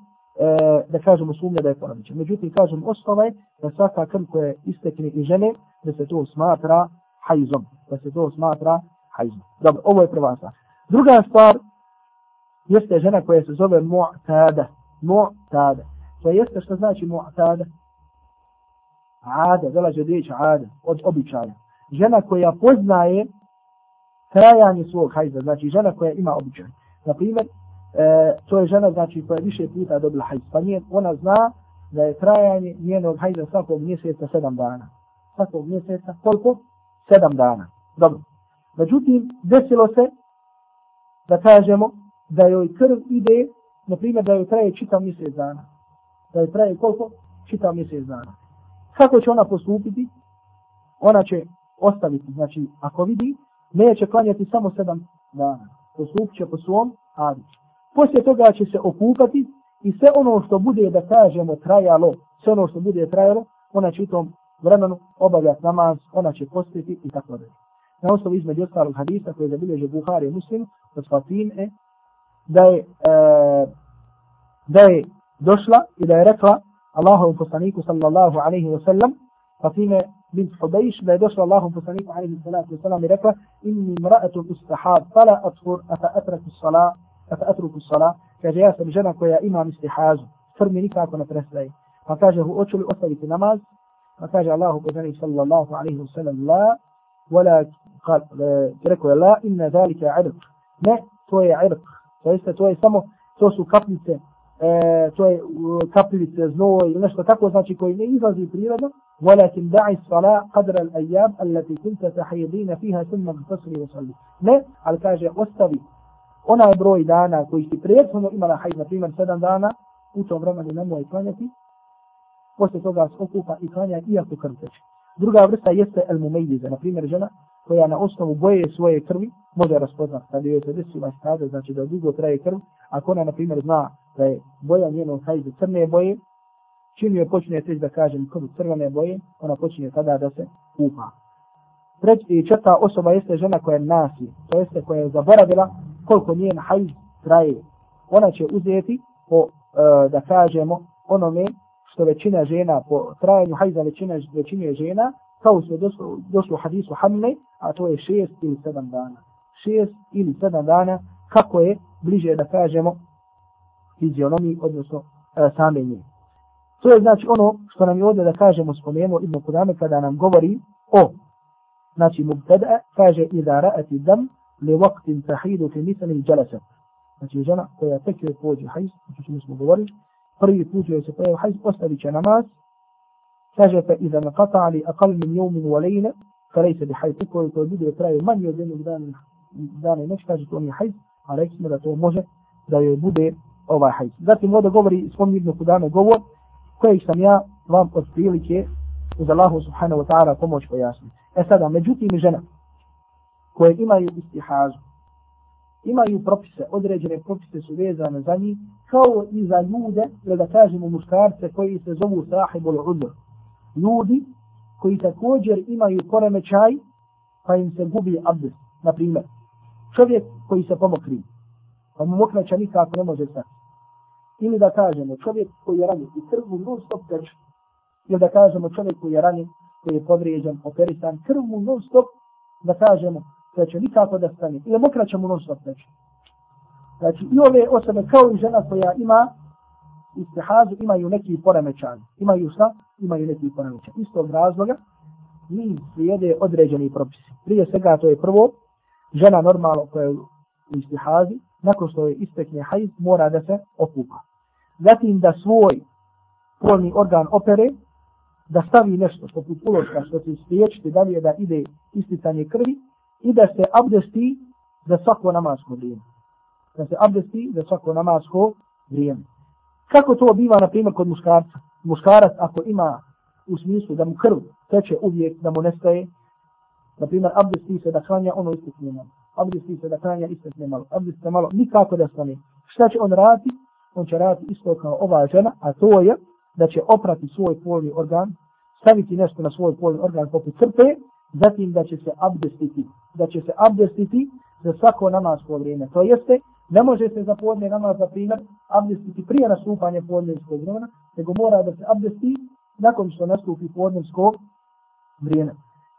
da kažemo sumnje da je porodiče. Međutim, kažem, osnova je da svaka krv koja istekne i žene, da se to smatra hajzom. Da se to smatra hajzom. Dobro, ovo je prva stvar. Druga stvar jeste žena koja se zove mu'tada. Mu'tada. To jeste što znači mu'tada? Ada, dolaže od riječi ada, od običaja. Žena koja poznaje trajanje svog hajza, znači žena koja ima običaj. Na primjer, e, to je žena znači koja je više puta dobila hajz, pa nije, ona zna da je trajanje njenog hajza svakog mjeseca sedam dana. Svakog mjeseca, koliko? Sedam dana. Dobro. Međutim, desilo se da kažemo da joj krv ide, na primjer da joj traje čitav mjesec dana. Da joj traje koliko? Čitav mjesec dana. Kako će ona postupiti? Ona će ostaviti, znači ako vidi neće klanjati samo sedam dana. Postupit će po svom ali. Poslije toga će se okupati i sve ono što bude, da kažemo, trajalo, sve ono što bude trajalo, ona će u tom vremenu obavljati namaz, ona će postiti i tako dalje. Na osnovu između ostalog hadisa koje zabilježe Buhari i Muslim, od Fatime, da je, e, da je došla i da je rekla Allahovom poslaniku sallallahu alaihi wa sallam, Fatime bint Hubejš, da je došla Allahom poslaniku alaihi salatu wasalam i rekla inni mra'atu istihad, fala atvur, ata atraku sala, ata atruku sala, kaže ja sam žena koja imam istihazu, krv mi nikako ne prestaje. Pa kaže, hoću li ostaviti namaz? Pa kaže Allahu poslanik sallallahu alaihi wasalam, la, wala, rekao je la, inna zalika irq. Ne, to je irq. To jeste, to je samo, to su kapljice, e, to je kapljice, znoj ili nešto tako, znači koji ne izlazi prirodno, ولكن دعي الصلاة قدر الأيام التي كنت تحيضين فيها ثم انتصري وصلي ne, ali kaže ostavi onaj broj dana koji si prethodno imala hajz, na primjer 7 dana, u tom vremenu nemoj klanjati, posle toga se okupa i klanja iako krv teče. Druga vrsta jeste el mumejdiza, na primjer žena koja na osnovu boje svoje krvi može raspoznat kad joj se desi ovaj stade, znači da dugo traje krv, ako ona na primjer zna da je boja njenog hajde crne boje, čim joj počne teći da kažem krv crvene boje, ona počinje tada da se kupa. Treći i četvrta osoba jeste žena koja je nasi, to jeste koja je zaboravila koliko njen hajz traje. Ona će uzeti po, e, da kažemo, onome što većina žena po trajanju hajza većina većine žena kao što je došlo, došlo u hadisu Hamne, a to je šest ili sedam dana. Šest ili sedam dana, kako je bliže da kažemo fizionomiji, odnosno e, same nje. To je znači ono što nam je ovdje da kažemo spomenuo Ibn Kudame kada nam govori o znači mubtada kaže iza ra'ati dam li waqtin tahidu fi misli jalasa znači žena koja tek je pođe hajz znači mi smo govorili prvi put joj se pojavi hajz ostavit će namaz kaže pa iza naqata li aqal min jomin wa layla falaysa bi hajt. ukoliko bude traje manje od jednog dana dana i noć kaže to on je hajt, a rekli smo da to može da joj bude ovaj hajt. zatim ovdje govori spominje Ibn Kudame govor kojeg sam ja vam od prilike uz Allahu subhanahu wa ta'ala pomoć pojasniti. E sada, međutim žena koje imaju istihazu, imaju propise, određene propise su vezane za njih, kao i za ljude, ili da kažemo muškarce koji se zovu sahibul udr. Ljudi koji također imaju poremećaj, pa im se gubi abdest. Na primjer, čovjek koji se pomokri, pa mu mokraća nikako ne može stati. Ili da kažemo, čovjek koji je ranjen i krv mu non stop teče, ili da kažemo čovjek koji je ranjen, koji je povrijeđen, operisan, krv mu non stop, da kažemo, da će nikako da stane, ili mokraća mu non stop teče. Znači, i ove osobe, kao i žena koja ima istihazu, imaju neki poremećaj. Imaju šta? Imaju neki poremećaj. Istog razloga, mi slijede određeni propisi. Prije svega, to je prvo, žena normalno koja je u istihazi, nakon što je istekne hajz, mora da se okupa. Zatim da svoj polni organ opere, da stavi nešto poput uloška što će spriječiti dalje da ide isticanje krvi i da se abdesti za svako namasko vrijeme. Da se abdesti za svako namasko vrijeme. Kako to biva, na primjer, kod muškarca? Muškarac, ako ima u smislu da mu krv teče uvijek, da mu nestaje, na primjer, abdesti se da klanja, ono istekne malo. Abdesti se da klanja, istekne malo. Abdesti se malo, nikako da stane. Šta će on raditi? On će raditi isto kao ova žena, a to je da će oprati svoj polni organ, staviti nešto na svoj polni organ poput crpe, zatim da će se abdestiti. Da će se abdestiti za svako namasko vrijeme. To jeste, ne može se za podne namaz, za primjer, abdestiti prije nastupanja podnevskog vremena, nego da se abdesti nakon što nastupi podnevsko vrijeme.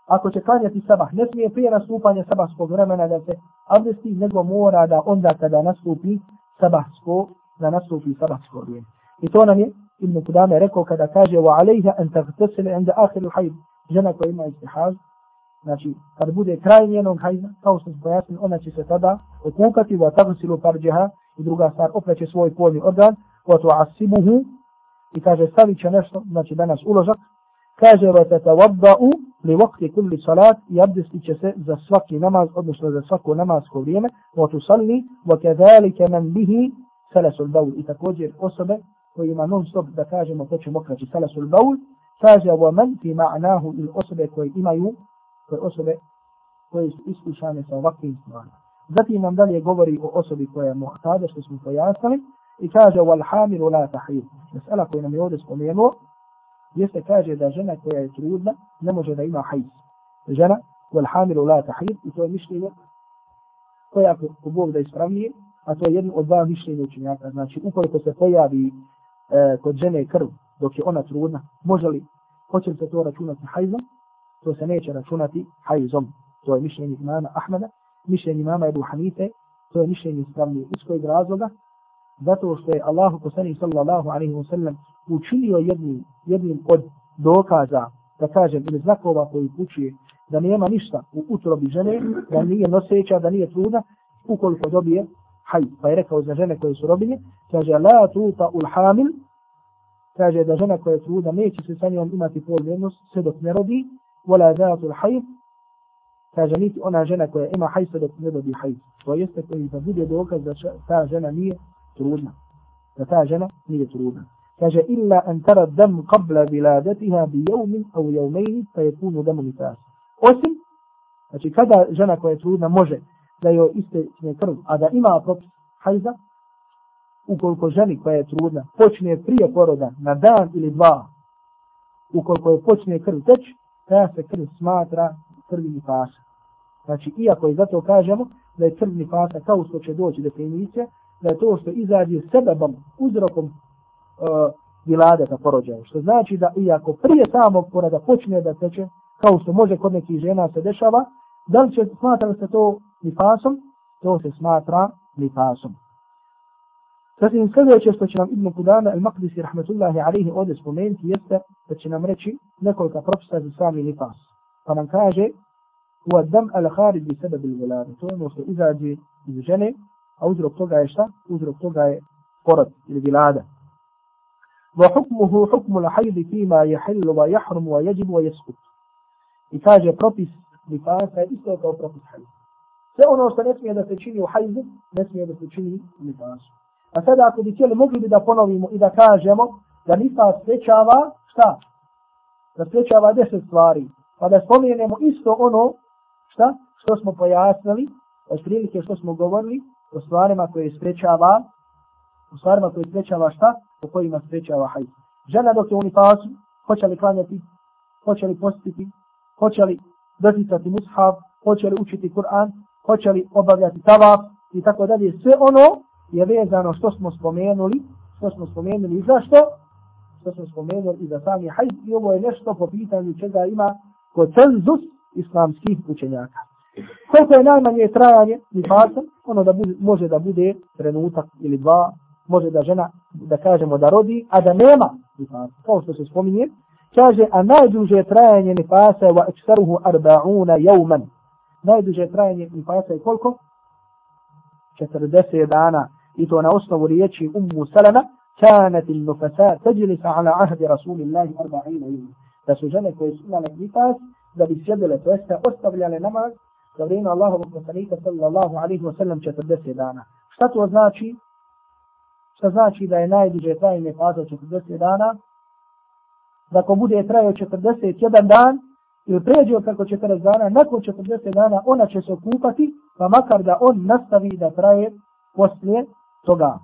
Ako će klanjati sabah, ne smije prije nastupanja sabahskog vremena da se abdesti, nego mora da onda kada nastupi sabahsko, da nastupi sabahsko vrijeme. I to nam je Ibn Kudame rekao kada kaže wa alejha an tagtasila inda akhir al-hayd žena koja ima istihaz znači kad bude kraj njenog hajza kao što smo pojasnili ona će se tada okupati tagsilu farjaha i druga stvar opreće svoj polni organ tu'assibuhu i kaže stavit će nešto znači danas uložak. Kaže wa tatawadda'u li waqti kulli salat i abdestit će se za svaki namaz odnosno za svako namasko vrijeme. Wa tusalli wa kadhalika man bihi salasul bawl. I također osobe koji ima non stop da kažemo to će mokraći salasul baul, kaže wa man fi ma'nahu il osobe koje imaju, koje osobe koje su iskušane sa ovakvim stvarima. Zatim nam dalje govori o osobi koja je muhtada, što smo pojasnili, i kaže wal hamilu la tahid. Mesela koju nam je ovdje spomenuo, jeste kaže da žena koja je trudna ne može da ima hajz. Žena wal hamilu la tahid, i to je mišljenje koje ako Bog da ispravnije, a to je jedno od dva mišljenja učenjaka. Znači, ukoliko se pojavi e, kod žene krv dok je ona trudna, može li, hoće li se to računati hajzom? To se neće računati hajzom. To je mišljenje imama Ahmeda, mišljenje imama Ebu Hanife, to je mišljenje ispravnije. Iz kojeg razloga? Zato što je Allahu poslanik sallallahu alaihi wa sallam učinio jednim, jednim od dokaza, da kažem, ili znakova koji pučuje da nema ništa u utrobi žene, da nije noseća, da nije truda, ukoliko dobije haj. Pa je rekao za žene koje su robinje, kaže, la tuta ul hamil, kaže da žena koja je truda neće se sa njom imati polni sve dok ne rodi, wala zatu haj, kaže niti ona žena koja ima haj sve dok ne dobi haj. To jeste koji da bude dokaz da ta žena nije trudna. Da ta žena nije trudna. Kaže, illa an tara dam qabla biladatiha bi jevmin au jevmejni, pa je punu damu nifasa. Osim, znači kada žena koja je trudna može da joj istekne krv, a da ima propis hajza, ukoliko ženi koja je trudna počne prije poroda na dan ili dva, ukoliko je počne krv teč, ta se krv smatra krvni pasa. Znači, iako je zato kažemo da je krvni pasa kao što će doći definicija, da je to što izađe sebebom, uzrokom e, uh, viladeta porođaja. Što znači da iako prije samog poroda počne da teče, kao što može kod nekih žena se dešava, da li će smatra se to nifasom? To se smatra nifasom. Zatim sljedeće što će nam Ibn Kudana al-Maqdisi rahmetullahi alihi ovdje spomenuti jeste da će nam reći nekoliko propisa za sami nifas. Pa nam kaže u adam al-kharij bi sebe bil. To je ono što izađe iz žene, a uzrok toga je šta? Uzrok toga je porod ili vilada. وحكمه حكم الحيض فيما يحل ويحرم ويجب ويسقط i kaže propis nifasa je isto kao propis hajza. Sve ono što ne smije da se čini u hajzu, ne smije da se čini u nifasu. A sada ako bi cijeli mogli bi da ponovimo i da kažemo da nifas sprečava šta? Da sprečava deset stvari. Pa da spomenemo isto ono šta? Što smo pojasnili, od prilike što smo govorili, u stvarima koje sprečava, u stvarima koje sprečava šta? U kojima sprečava hajz. Žena dok je u nifasu, hoće li klanjati, hoće li postiti, hoće li doticati mushaf, hoće li učiti Kur'an, hoće li obavljati tavaf i tako dalje. Sve ono je vezano što smo spomenuli, što smo spomenuli i zašto? Što smo spomenuli i za sami hajz i ovo je nešto po pitanju čega ima koncenzus islamskih učenjaka. Koliko je najmanje trajanje nifasa, ono da bude, može da bude trenutak ili dva, može da žena, da kažemo da rodi, a da nema nifasa, kao što se spominje, kaže, a najduže trajanje nifasa je wa eksaruhu arba'una jauman. Najduže trajanje nifasa je koliko? 40 dana. I to na osnovu riječi Ummu Salama, كانت النفساء تجلس على عهد رسول الله 40 يوم. Da su žene koje su imale nifas, da bi sjedile, to jeste ostavljale namaz, za vrijeme Allahovog poslanika sallallahu alaihi wa sallam 40 dana. Šta to znači? Šta znači da je najduže trajanje faza 40 dana? da ko bude trajao 41 dan ili pređe preko 40 dana, nakon 40 dana ona će se okupati, pa makar da on nastavi da traje poslije toga.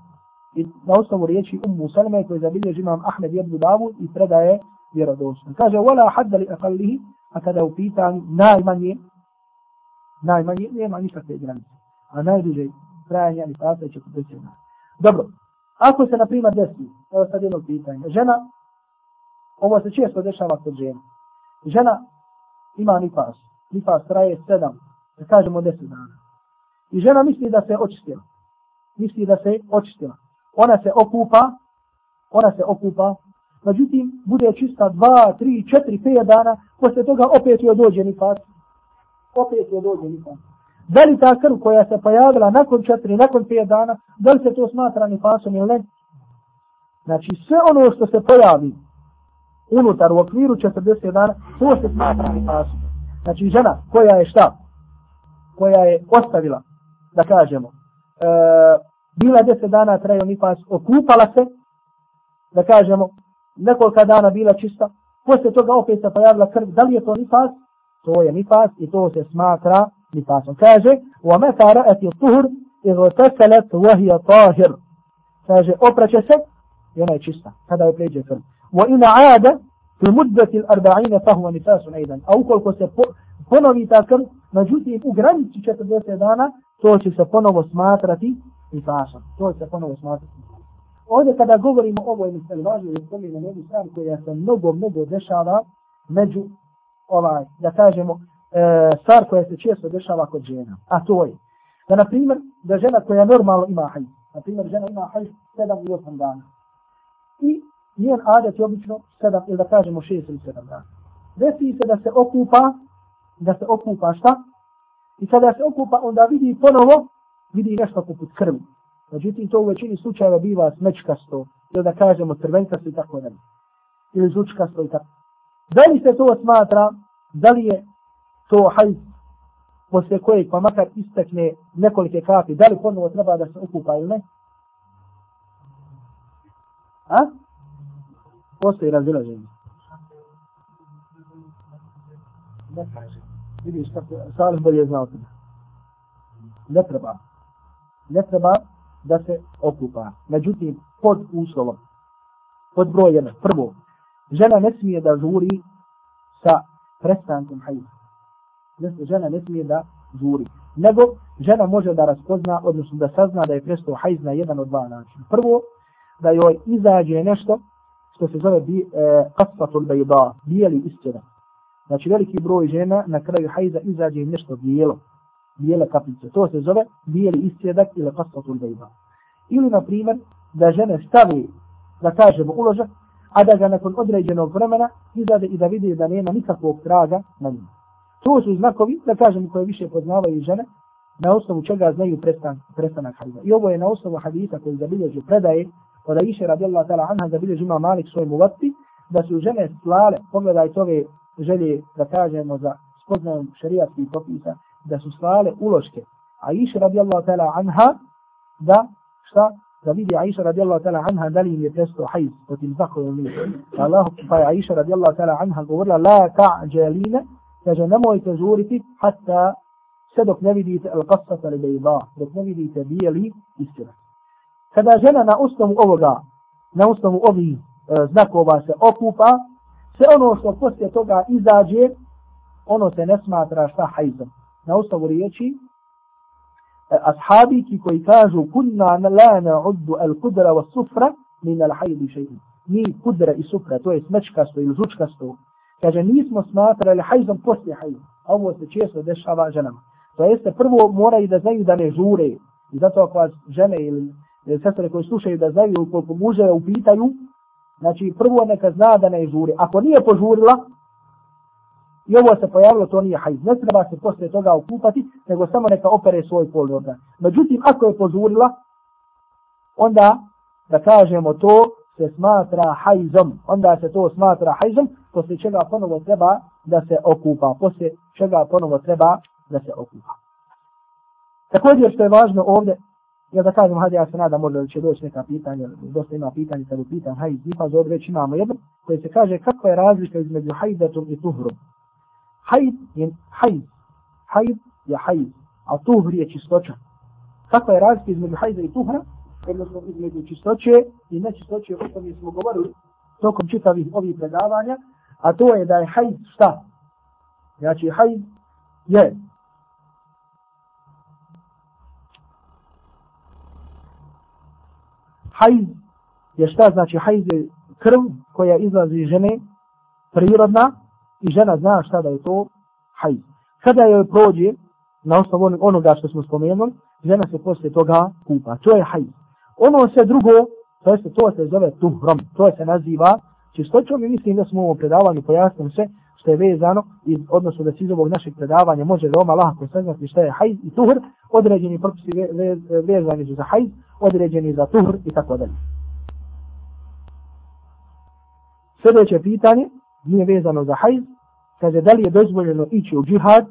I na osnovu riječi Ummu Salme koji zabilježi imam Ahmed ibn Davu i predaje vjerodosno. Kaže, wala hadda li akallihi, a kada u pitanju najmanje, najmanje, nema nikakve granice. A najduže trajanje ali je 40 dana. Dobro, ako se na primjer desi, evo sad jedno pitanje, žena Ovo se često dešava kod žena. Žena ima nifas. Nifas traje sedam, da kažemo deset dana. I žena misli da se očistila. Misli da se očistila. Ona se okupa, ona se okupa, međutim, bude čista dva, tri, četiri, pet dana, posle toga opet joj dođe nifas. Opet joj dođe nifas. Da li ta krv koja se pojavila nakon četiri, nakon pet dana, da li se to smatra nifasom ili ne? Znači, sve ono što se pojavi, unutar u okviru 40 dana, to se smatra nifasom. Znači žena koja je šta? Koja je ostavila, da kažemo, e, bila 10 dana trajao nifas, okupala se, da kažemo, nekolika dana bila čista, posle toga opet se pojavila krv, da li je to nifas? To je nifas i to se smatra nifasom. Kaže, وَمَتَا رَأَتِ الطُّهُرْ اِغْتَسَلَتْ وَهِيَ طَاهِرْ Kaže, opraće se i ona je čista, kada je pređe krv. وإن عاد في مدة الأربعين فهو نفاس أيضا أو كل se ponovi ta krv, međutim u granici 40 dana, to će se ponovo smatrati nifasom. To će se ponovo smatrati Ovdje kada govorimo o ovoj misli, važno je spomenuti jednu stvar koja se mnogo, mnogo dešava među, ovaj, da kažemo, e, stvar koja se često dešava kod žena. A to je, da na primjer, da žena koja normalno ima hajz, na primjer, žena ima hajz 7 ili 8 dana. I njen adet je obično 7 ili da kažemo 6 ili 7 dana. Desi se da se okupa, da se okupa šta? I kada se okupa, onda vidi ponovo, vidi nešto poput krvi. Međutim, to u većini slučajeva biva smečkasto, ili da kažemo crvenkasto i tako dalje. Ili žučkasto i tako. Da li se to smatra, da li je to hajz posle kojeg pa makar istekne nekolike kapi, da li ponovo treba da se okupa ili ne? A? postoji razilaženje. Ne kaže. Vidiš kako Salih bolje zna o tome. Ne treba. Ne treba da se okupa. Međutim, pod uslovom. Pod broj. Prvo, žena ne smije da žuri sa prestankom hajza. Žena ne smije da žuri. Nego, žena može da raspozna, odnosno da sazna da je prestao hajz na jedan od dva načina. Prvo, da joj izađe nešto što se zove bi, e, kasfatul bejda, bijeli isčedak. Znači veliki broj žena na kraju hajza izađe im nešto bijelo, bijele kapljice. To se zove bijeli istjedak ili kasfatul bejda. Ili, na primjer, da žene stavi, da kažemo, uložak, a da ga nakon određenog vremena izade i da vidi da nema nikakvog traga na njima. To su znakovi, da kažem, koje više poznavaju žene, na osnovu čega znaju prestan, prestanak hajza. I ovo je na osnovu hadisa koji zabilježu predaje, od Aisha radijallahu ta'ala anha zabilježu ima Malik svoj muvatti, da su žene slale, pogledajte ove želje, da kažemo, za spoznajom šarijatskih propisa, da su slale uloške. Aisha radijallahu ta'ala anha, da, šta, da vidi Aisha radijallahu ta'ala anha da li im je presto hajz po tim zakovom. Allah, pa je Aisha radijallahu ta'ala anha govorila la ta'đelina, kaže nemojte žuriti hatta sve dok ne vidite al qasata li bejda, dok ne vidite bijeli istina. Kada žena na osnovu ovoga, na osnovu ovih e, znakova se okupa, sve ono što poslije toga izađe, ono se ne smatra šta hajzom. Na osnovu riječi, E, ashabiki koji kažu kunna la na'uddu al kudra wa sufra min al hajdi še'in. Mi kudra i sufra, to je smečkasto ili žučkasto, kaže nismo smatrali hajzom poslije hajzom. Ovo se često dešava ženama. To jeste prvo moraju da znaju da ne žure. I zato ako vas žene ili e, sestre koji slušaju da znaju koliko muže upitaju, znači prvo neka zna da ne žure. Ako nije požurila, i ovo se pojavilo, to nije hajz. Ne treba se posle toga okupati, nego samo neka opere svoj polni organ. Međutim, ako je požurila, onda da kažemo to se smatra hajzom. Onda se to smatra hajzom, posle čega ponovo treba da se okupa. Posle čega ponovo treba da se okupa. Također što je važno ovdje, ja da kažem, hajde ja se nadam možda da će doći neka pitanja, dosta ima pitanja kada pitan hajz, nipa za ovdje već imamo jedno, koje se kaže kakva je razlika između hajdatom i tuhrom. Hajd je hajd. hajd je hajd. a tuhr je čistoća. Kakva je razlika između hajda i tuhra, odnosno između čistoće i nečistoće, o tome smo govorili tokom čitavih ovih predavanja, a to je da je hajd šta? Znači hajd je hajz je šta znači hajz je krv koja izlazi iz žene prirodna i žena zna šta da je to hajz. Kada joj prođe na osnovu onoga što smo spomenuli, žena se poslije toga kupa. To je hajz. Ono sve drugo, to, jest, to se zove tuhrom, to se naziva čistoćom i mislim da smo u ovom predavanju pojasnili sve što je vezano i odnosno da se iz ovog našeg predavanja može veoma lahko saznati šta je hajz i tuhr, određeni propisi vezani su za hajz, određeni za tuhr i tako dalje. Sljedeće pitanje nije vezano za hajz, kaže da li je dozvoljeno ići u džihad,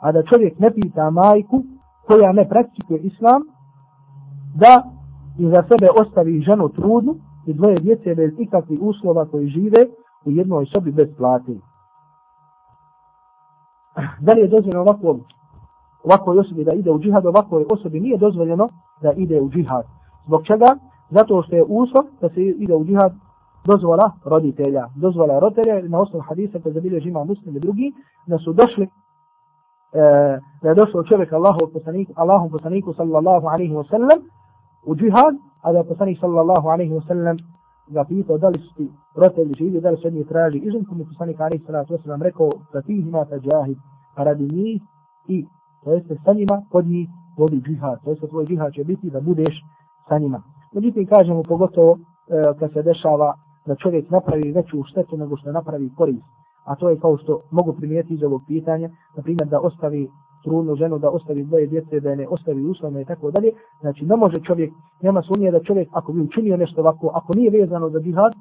a da čovjek ne pita majku koja ne praktikuje islam, da i za sebe ostavi ženu trudnu i dvoje djece bez ikakvih uslova koji žive u jednoj sobi bez plate. Da li je dozvoljeno ovako ovakvoj osobi da ide u džihad, ovakvoj osobi nije dozvoljeno da ide u džihad. Zbog čega? Zato što je uslov da se ide u džihad dozvola roditelja. Dozvola roditelja na osnovu hadisa koji zabili žima muslim i drugi, da su došli e, da je došao čovjek Allahu poslaniku, Allahu poslaniku sallallahu alaihi wa sallam u džihad, a da je poslanik sallallahu alaihi wa sallam ga pitao da li su ti roditelji živi, da li su njih traži izunku, pa mi poslanik alaihi wa sallam rekao da ti imate džahid, a radi njih i to jeste sa njima, kod njih vodi džihad, to jeste tvoj džihad će biti da budeš sa njima. Međutim, kažemo pogotovo e, kad se dešava da čovjek napravi veću štetu nego što napravi korist. A to je kao što mogu primijeti iz ovog pitanja, na primjer da ostavi trudnu ženu, da ostavi dvoje djece, da ne ostavi uslovno i tako dalje. Znači ne može čovjek, nema sumnje da čovjek ako bi učinio nešto ovako, ako nije vezano za džihad,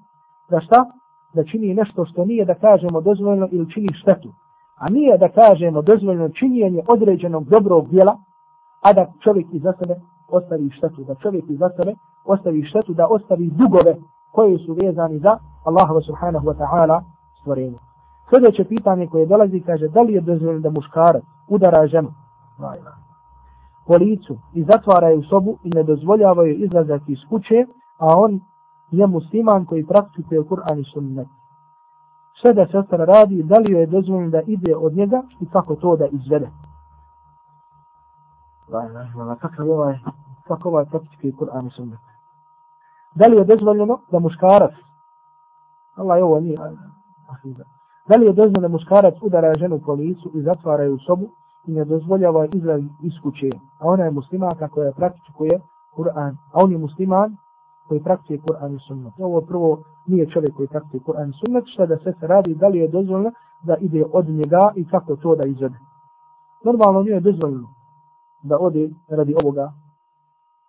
da šta? Da čini nešto što nije da kažemo dozvoljeno ili čini štetu a nije da kažemo dozvoljeno činjenje određenog dobrog djela, a da čovjek iza sebe ostavi štetu, da čovjek iza sebe ostavi štetu, da ostavi dugove koji su vezani za Allaha subhanahu wa ta'ala stvorenje. Sljedeće pitanje koje dolazi kaže da li je dozvoljeno da muškarac udara ženu po licu i u sobu i ne dozvoljava joj izlazak iz kuće, a on je musliman koji praktikuje Kur'an i sunnet sve da sestra radi, da li joj je dozvoljeno da ide od njega i kako to da izvede. Kako je ovaj, kako ovaj praktikuje Kur'an i sunnet. Da li je dozvoljeno da muškarac Allah je ovo nije. Da li je dozvoljeno da muškarac udara ženu po licu i zatvara u sobu i ne dozvoljava izlaz iz kuće, a ona je muslimanka koja praktikuje Kur'an, a on je musliman koji praktikuje Kur'an i sunnet. Ovo prvo nije čovjek koji praktikuje Kur'an i sunnet, što da se se radi, da li je dozvoljeno da ide od njega i kako to da izvede. Normalno nije dozvoljeno da ode radi ovoga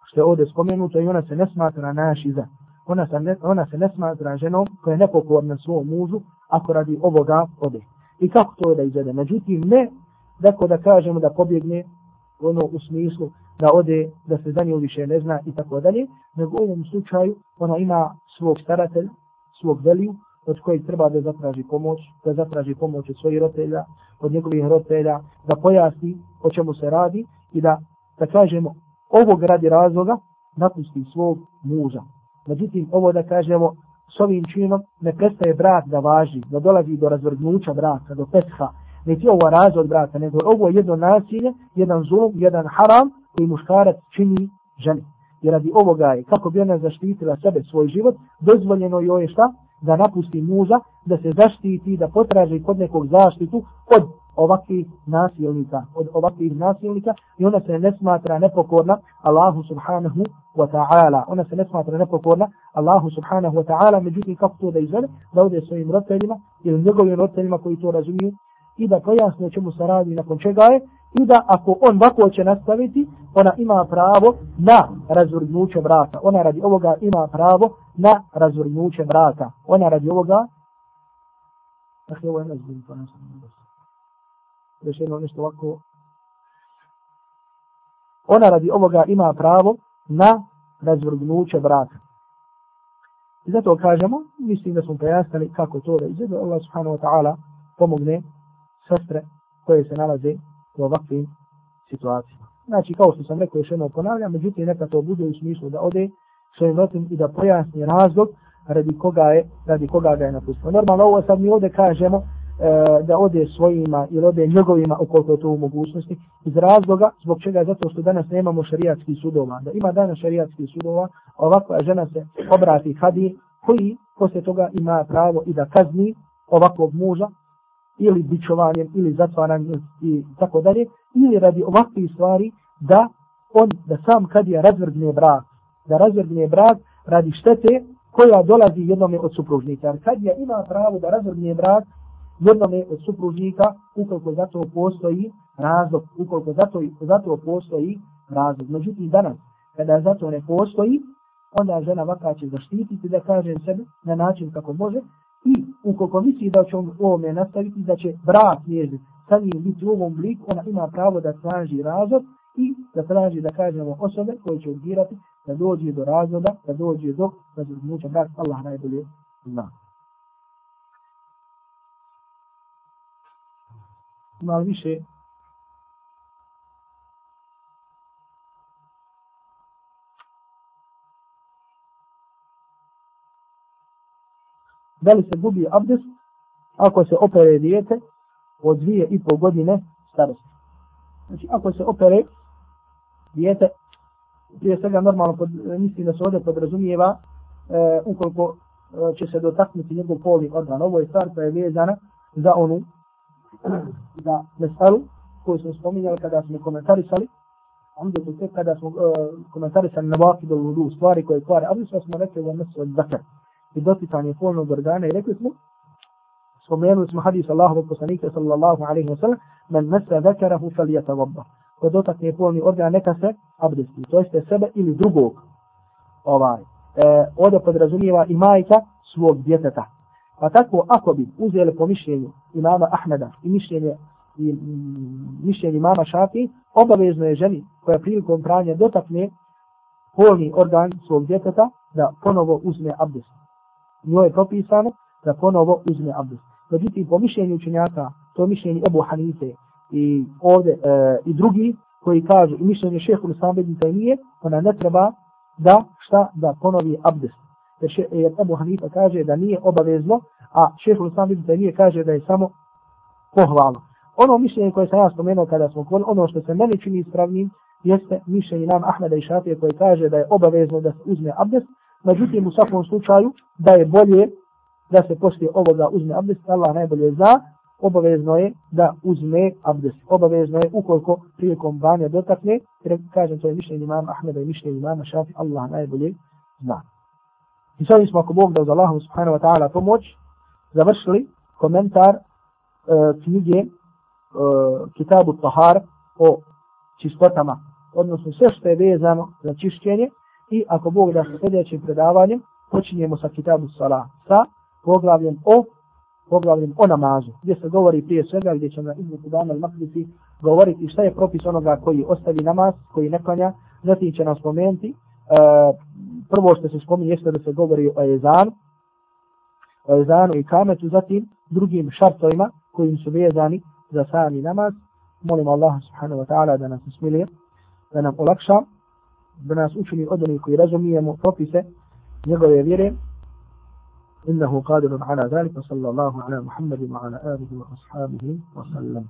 što je ovdje spomenuto i ona se ne smatra našiza. Ona se ne, ona se ne smatra ženom koja je nepokorna svom mužu ako radi ovoga ode. I kako to da izvede? Međutim, ne dakle da kažemo da pobjegne ono u smislu da ode, da se za nju više ne zna i tako dalje, nego u ovom slučaju ona ima svog staratelja, svog veliju, od kojeg treba da zatraži pomoć, da zatraži pomoć od svojih roditelja, od njegovih roditelja, da pojasni o čemu se radi i da, da kažemo, ovog radi razloga napusti svog muža. Međutim, ovo da kažemo, s ovim činom ne prestaje brak da važi, da dolazi do razvrgnuća braka, do petha, ne ti ovo razvod braka, nego ovo je jedno nasilje, jedan zulum, jedan haram koji muškarac čini ženi. Jer radi ovoga je, kako bi ona zaštitila sebe, svoj život, dozvoljeno joj je šta? Da napusti muža, da se zaštiti, da potraži kod nekog zaštitu od ovakvih nasilnika, od ovakvih nasilnika i ona se ne smatra nepokorna Allahu subhanahu wa ta'ala. Ona se ne smatra nepokorna Allahu subhanahu wa ta'ala, međutim kako to da izvede, da ode svojim roditeljima ili njegovim roditeljima koji to razumiju i da pojasne čemu se radi nakon čega je i da ako on ovako će nastaviti, ona ima pravo na razvrgnuće braka. Ona radi ovoga ima pravo na razvrgnuće braka. Ona radi ovoga Dakle, ovo je razvrgnuće braka još rešeno nešto ovako. Ona radi ovoga ima pravo na razvrgnuće braka. I zato kažemo, mislim da smo pojasnili kako to da izgleda, Allah subhanahu wa ta'ala pomogne sestre koje se nalaze u ovakvim situacijama. Znači, kao što sam rekao, još jedno ponavljam, međutim, neka to bude u smislu da ode svojim rotim i da pojasni razlog radi koga je, radi koga ga je napustio. Normalno, ovo sad mi ovdje kažemo, E, da ode svojima ili ode njegovima ukoliko je to u mogućnosti. Iz razloga zbog čega? Zato što danas nemamo šarijatskih sudova. Da ima danas šarijatskih sudova ovakva žena se obrati hadi koji poslije toga ima pravo i da kazni ovakvog muža ili bičovanjem ili zatvaranjem i tako dalje ili radi ovakvih stvari da on da sam kad je razvrgne brak. Da razvrgne brak radi štete koja dolazi jednom od supružnika. Jer kad je ima pravo da razvrgne brak jednome od supružnika, ukoliko za to postoji razlog, ukoliko za to, za to postoji razlog. Međutim, danas, kada za to ne postoji, onda žena vaka će zaštititi, da kaže sebe, na način kako može, i ukoliko misli da će on ovome nastaviti, da će brak njezi sa njim biti u ovom bliku, ona ima pravo da traži razlog i da traži, da kažemo, osobe koje će odgirati da dođe do razloga, da dođe do razvrnuća brak, Allah najbolje zna. Malo više da li se gubi abdest ako se opere dijete od dvije i pol godine starosti. Znači, ako se opere dijete, prije svega normalno, pod, mislim da se ovdje podrazumijeva, e, ukoliko e, će se dotaknuti njegov polni organ. Ovo je stvar koja je vezana za onu za mesalu koju smo spominjali kada smo komentarisali, onda su tek kada smo uh, komentarisali na vaki do ludu stvari koje kvare, ali smo rekli u mesu od zakar i doticanje polnog organa i rekli smo, spomenuli smo hadis Allahu poslanika sallallahu alaihi wa sallam, men mesa zakarahu fel jata vabba. Ko dotakne polni organ, neka se abdesti, to jeste sebe ili drugog. Ovaj. E, ovdje podrazumijeva i majka svog djeteta. Pa tako, ako bi uzeli po mišljenju imama Ahmeda i mišljenje, i, mm, mišljenje imama Šafi, obavezno je ženi koja prilikom pranja dotakne polni organ svog djeteta da ponovo uzme abdest. Njoj je propisano da ponovo uzme abdest. Međutim, po mišljenju učenjaka, to mišljenje Ebu Hanife i ovde e, i drugi koji kažu i mišljenje šehu Bedin nije, ona ne treba da šta da ponovi abdest jer, še, jer Ebu Hanifa kaže da nije obavezno, a šehr Islam ibn Taymiye kaže da je samo pohvalno. Ono mišljenje koje sam ja spomenuo kada smo govorili, ono što se meni čini ispravnim, jeste mišljenje nam Ahmeda i Šafije koji kaže da je obavezno da se uzme abdest, međutim u svakom slučaju da je bolje da se poslije ovoga uzme abdest, Allah najbolje zna, obavezno je da uzme abdest. Obavezno je ukoliko prilikom banja dotakne, jer kažem to je mišljenje imama Ahmeda i mišljenje imama Šafi, Allah najbolje zna. I sad smo ako Bog da uz Allahom subhanahu wa ta'ala pomoć, završili komentar uh, knjige uh, Kitabu Tahar o čistotama, odnosno sve što je vezano za čišćenje i ako Bog da sa sljedećim predavanjem počinjemo sa Kitabu Salah, sa poglavljem o poglavljem o namazu, gdje se govori prije svega, gdje ćemo između dana i maklici govoriti šta je propis onoga koji ostavi namaz, koji ne klanja, zatim će nam spomenuti, E, prvo što se spominje jeste da se govori o ezanu, o ezanu i kametu, zatim drugim šartovima koji su vezani za sami namaz. Molim Allah subhanahu wa ta'ala da nas smilije, da nam olakša, da nas učini od onih koji razumijemo propise njegove vjere. Innahu qadirun ala zalika sallallahu ala muhammadi wa ala alihi wa ashabihi wa sallam.